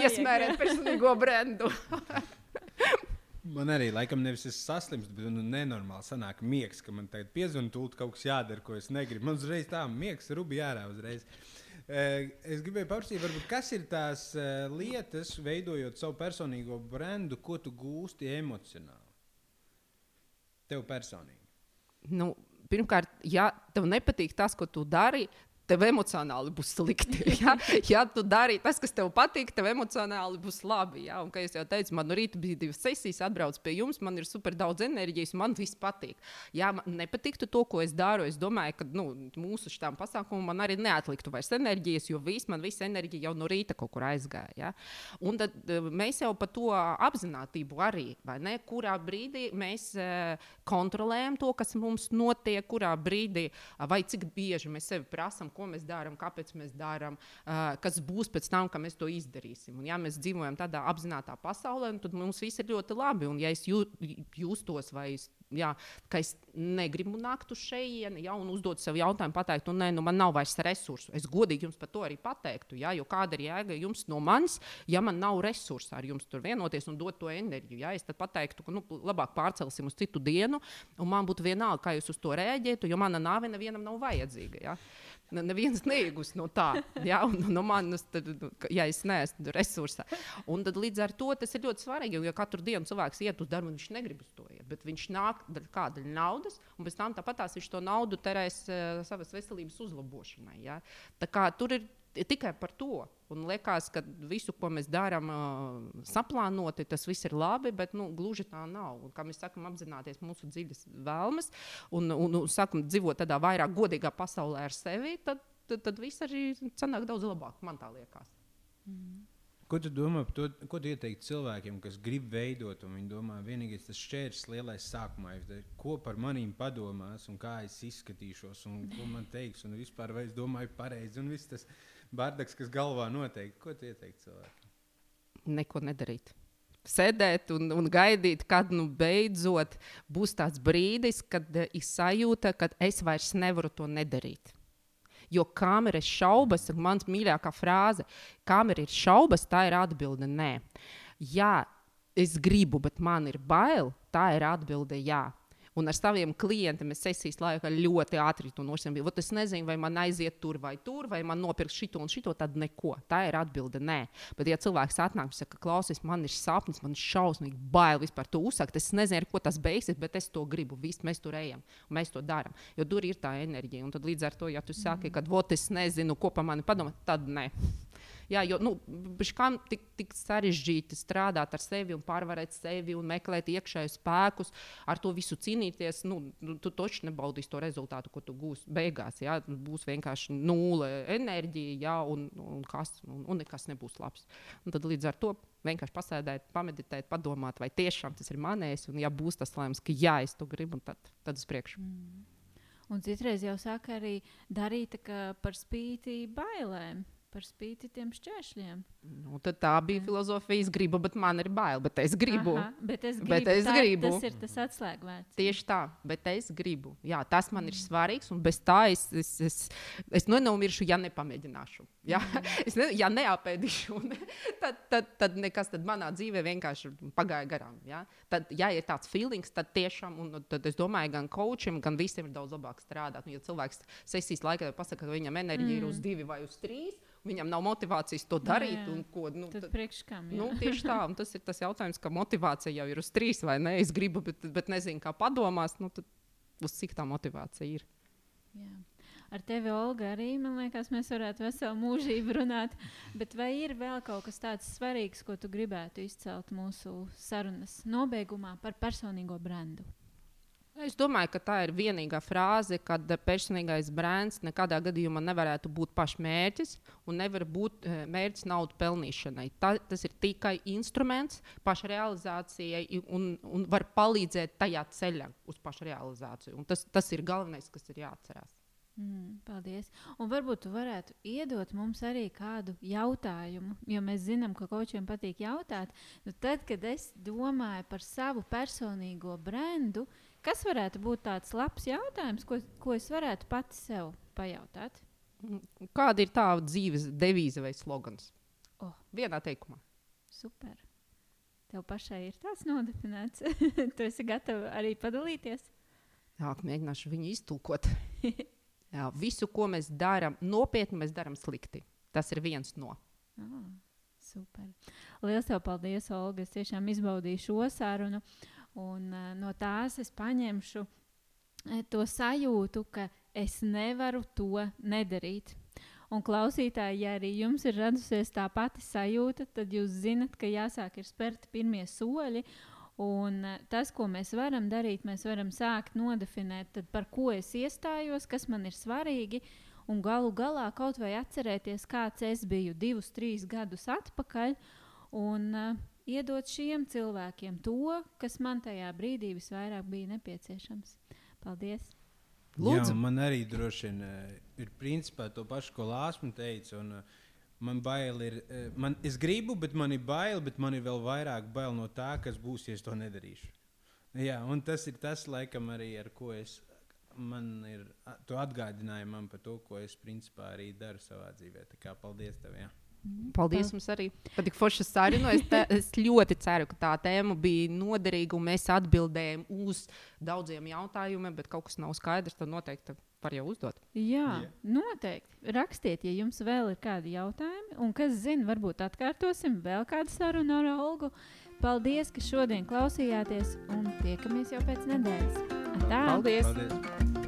[SPEAKER 3] iesmērēt personīgo brendu.
[SPEAKER 1] Man arī laikam nevis es saslimstu, bet nu, nenormāli sanāk miegs, ka man tagad piezvanīt, tūlīt kaut kas jādara, ko es negribu. Man uzreiz tā miegs, rubi jārā uzreiz. Es gribēju paprasīt, kas ir tās lietas, veidojot savu personīgo brendu, ko tu gūsti emocionāli? Tev personīgi.
[SPEAKER 3] Nu, pirmkārt, ja tev nepatīk tas, ko tu dari, tev emocionāli būs slikti. Ja, ja tu dari tas, kas tev patīk, tev emocionāli būs labi. Ja? Un, kā jau teicu, man no rīta bija divas sesijas, atbrauc pie jums, man ir super daudz enerģijas, man viss patīk. Ja man nepatiktu to, ko es daru, es domāju, ka nu, mūsu šitām pasākumam man arī neatliktu vairs enerģijas, jo viss man visa enerģija jau no rīta kaut kur aizgāja. Ja? Un tad eh, mēs jau par to apziņotību arī, ne, kurā brīdī mēs uh, kontrolējam to, kas mums notiek, kurā brīdī vai cik bieži mēs sevi prasām ko mēs darām, kāpēc mēs darām, uh, kas būs pēc tam, kad mēs to izdarīsim. Un, ja mēs dzīvojam tādā apzinātajā pasaulē, tad mums viss ir ļoti labi. Un, ja es jū, jūstos vai es jā, ka es negribu nākt uz šejieni, ja, un uzdot sev jautājumu, pateikt, nu, nē, nu, man nav vairs resursu. Es godīgi jums par to arī pateiktu, ja, jo kāda ir jēga jums no manis, ja man nav resursu ar jums tur vienoties un dot to enerģiju. Ja, es tad pateiktu, ka nu, labāk pārcelsim uz citu dienu, un man būtu vienalga, kā jūs uz to rēģētu, jo mana nāve nevienam nav vajadzīga. Ja neviens neiegūs no tā. Ja, un, no manas, tad, nu, ja es neesmu resursā. Un tad līdz ar to tas ir ļoti svarīgi. Jo katru dienu cilvēks iet uz darbu, viņš negrib uz to iet. Bet viņš nāk ar kādu naudas, un pēc tam tāpat viņš to naudu terēs uh, savas veselības uzlabošanai. Ja. Tā kā tur ir tikai par to. Un liekas, ka visu, ko mēs darām, saplānoti, tas viss ir labi, bet nu, gluži tā nav. Un, kā mēs sakām, apzināties mūsu dziļas vēlmes un, un, un sakam, dzīvot tādā vairāk godīgā pasaulē ar sevi, tad, tad, tad viss arī sanāk daudz labāk. Man tā liekas.
[SPEAKER 1] Mm. Ko tu domā par to, ko tu ieteiktu cilvēkiem, kas grib veidot, un viņi domā, vienīgais tas šķērslis lielais sākumā ir, ko par maniem padomās, un kā es izskatīšos, un ko man teiks, un vispār vai es domāju pareizi, un viss tas ir bardaks, kas galvā noteikti. Ko tu ieteiktu cilvēkiem?
[SPEAKER 3] Neko nedarīt. Sēdēt un, un gaidīt, kad nu beidzot būs tāds brīdis, kad uh, ir sajūta, ka es vairs nevaru to nedarīt. Jo kam ir šaubas, ir mans mīļākā frāze, kam ir šaubas, tā ir atbilde nē. Jā, es gribu, bet man ir bail, tā ir atbilde jā. Un ar saviem klientiem es sesijas laikā ļoti ātri to nošķiru. Es nezinu, vai man aiziet tur vai tur, vai man nopirkt šito un šito, tad neko. Tā ir atbilde. Nē. Bet, ja cilvēks atnāk un saka, klausies, man ir sapnis, man ir šausmīgi bail vispār to uzsākt, es nezinu, ar ko tas beigsies, bet es to gribu. Viss, mēs tur ejam mēs to darām. Jo tur ir tā enerģija. Un tad līdz ar to, ja tu saki, ka, vot, es nezinu, ko par mani padomā, tad nē. Jā, jo nu, kam tik, tik sarežģīti strādāt ar sevi un pārvarēt sevi un meklēt iekšējus spēkus, ar to visu cīnīties. Nu, nu tu taču nebaudīsi to rezultātu, ko tu gūsi beigās. Jā, būs vienkārši nulle enerģija, jā, un, un, kas, un, un nekas nebūs labs. Un tad līdz ar to vienkārši pasēdēt, pameditēt, padomāt, vai tiešām tas ir manējs, un ja būs tas lēmums, ka jā, es to gribu, tad, tad uz priekšu. Mm.
[SPEAKER 2] Un citreiz jau saka arī darīt par spīti bailēm par spīti tiem šķēršļiem.
[SPEAKER 3] Nu, tā bija filozofija. Es gribu, bet man ir bail. Bet es gribu. Aha,
[SPEAKER 2] bet es gribu. Bet es tā, gribu. Tas ir tas atslēgvērts.
[SPEAKER 3] Tieši tā, bet es gribu. Jā, tas man mm. ir svarīgs. Un bez tā es, es, es, es nenomiršu, ja nepamēģināšu. Ja, mm. es ne, ja neapēdīšu, tad, tad, tad nekas tad manā dzīvē vienkārši pagāja garām. Ja? Tad, ja ir tāds feelings, tad tiešām, un tad es domāju, gan coacham, gan visiem ir daudz labāk strādāt. Nu, ja cilvēks sesijas laikā pasakā, ka viņam enerģija mm. ir uz divi vai uz trīs viņam nav motivācijas to darīt.
[SPEAKER 2] jā.
[SPEAKER 3] un Ko, nu,
[SPEAKER 2] Tad
[SPEAKER 3] tad,
[SPEAKER 2] kam? jā?
[SPEAKER 3] nu, tieši tā, un tas ir tas jautājums, ka motivācija jau ir uz trīs vai nē. Es gribu, bet, bet nezinu, kā padomās. Nu, uz cik tā motivācija ir.
[SPEAKER 2] Jā. Ar tevi, Olga, arī man liekas, mēs varētu veselu mūžību runāt. Bet vai ir vēl kaut kas tāds svarīgs, ko tu gribētu izcelt mūsu sarunas nobeigumā par personīgo brendu?
[SPEAKER 3] Es domāju, ka tā ir vienīgā frāze, kad personīgais brands nekādā gadījumā nevarētu būt pašmērķis un nevar būt eh, mērķis naudas pelnīšanai. Ta, tas ir tikai instruments pašrealizācijai un, un var palīdzēt tajā ceļā uz pašrealizāciju. Un Tas, tas ir galvenais, kas ir jāatcerās.
[SPEAKER 2] Mm, paldies. Un varbūt tu varētu iedot mums arī kādu jautājumu, jo mēs zinām, ka kočiem patīk jautāt. Nu, tad, kad es domāju par savu personīgo brendu, kas varētu būt tāds labs jautājums, ko, ko es varētu pati sev pajautāt?
[SPEAKER 3] Mm, Kāda ir tā dzīves devīze vai slogans?
[SPEAKER 2] Oh.
[SPEAKER 3] Vienā teikumā.
[SPEAKER 2] Super. Tev pašai ir tāds nodefinēts. tu esi gatava arī padalīties.
[SPEAKER 3] Jā, mēģināšu viņu iztulkot. Jā, visu, ko mēs darām, nopietni mēs darām slikti. Tas ir viens no.
[SPEAKER 2] Oh, super. Lielas tev paldies, Olga. Es tiešām izbaudīju šo sarunu. Un, uh, no tās es paņemšu eh, to sajūtu, ka es nevaru to nedarīt. Un, klausītāji, ja arī jums ir radusies tā pati sajūta, tad jūs zinat, ka jāsāk ir spērti pirmie soļi. Un eh, tas, ko mēs varam darīt, mēs varam sākt nodefinēt, tad, par ko es iestājos, kas man ir svarīgi. Un galu galā kaut vai atcerēties, kāds es biju divus, trīs gadus atpakaļ, un uh, iedot šiem cilvēkiem to, kas man tajā brīdī visvairāk bija nepieciešams. Paldies!
[SPEAKER 3] Lūdzu.
[SPEAKER 1] Jā, man arī droši vien uh, ir principā to pašu, ko Lāsma teica. Un, uh, man bail ir, uh, man, es gribu, bet man ir bail, bet man ir vēl vairāk bail no tā, kas būs, ja es to nedarīšu. Jā, un tas ir tas, laikam, arī ar ko es. Man ir a, tu atgādināji man par to, ko es principā arī daru savā dzīvē. Tā kā paldies tev! Jā.
[SPEAKER 3] Paldies jums arī par tik foršu sarunu. Es, te, es ļoti ceru, ka tā tēma bija noderīga un mēs atbildējām uz daudziem jautājumiem, bet kaut kas nav skaidrs. Tad noteikti var jau uzdot.
[SPEAKER 2] Jā,
[SPEAKER 1] Jā.
[SPEAKER 2] noteikti. Rakstiet, ja jums vēl ir kādi jautājumi, un kas zina, varbūt atkārtosim vēl kādu sarunu ar Olgu. Paldies, ka šodien klausījāties, un tiekamies jau pēc nedēļas. Atā!
[SPEAKER 3] Paldies!
[SPEAKER 1] Paldies!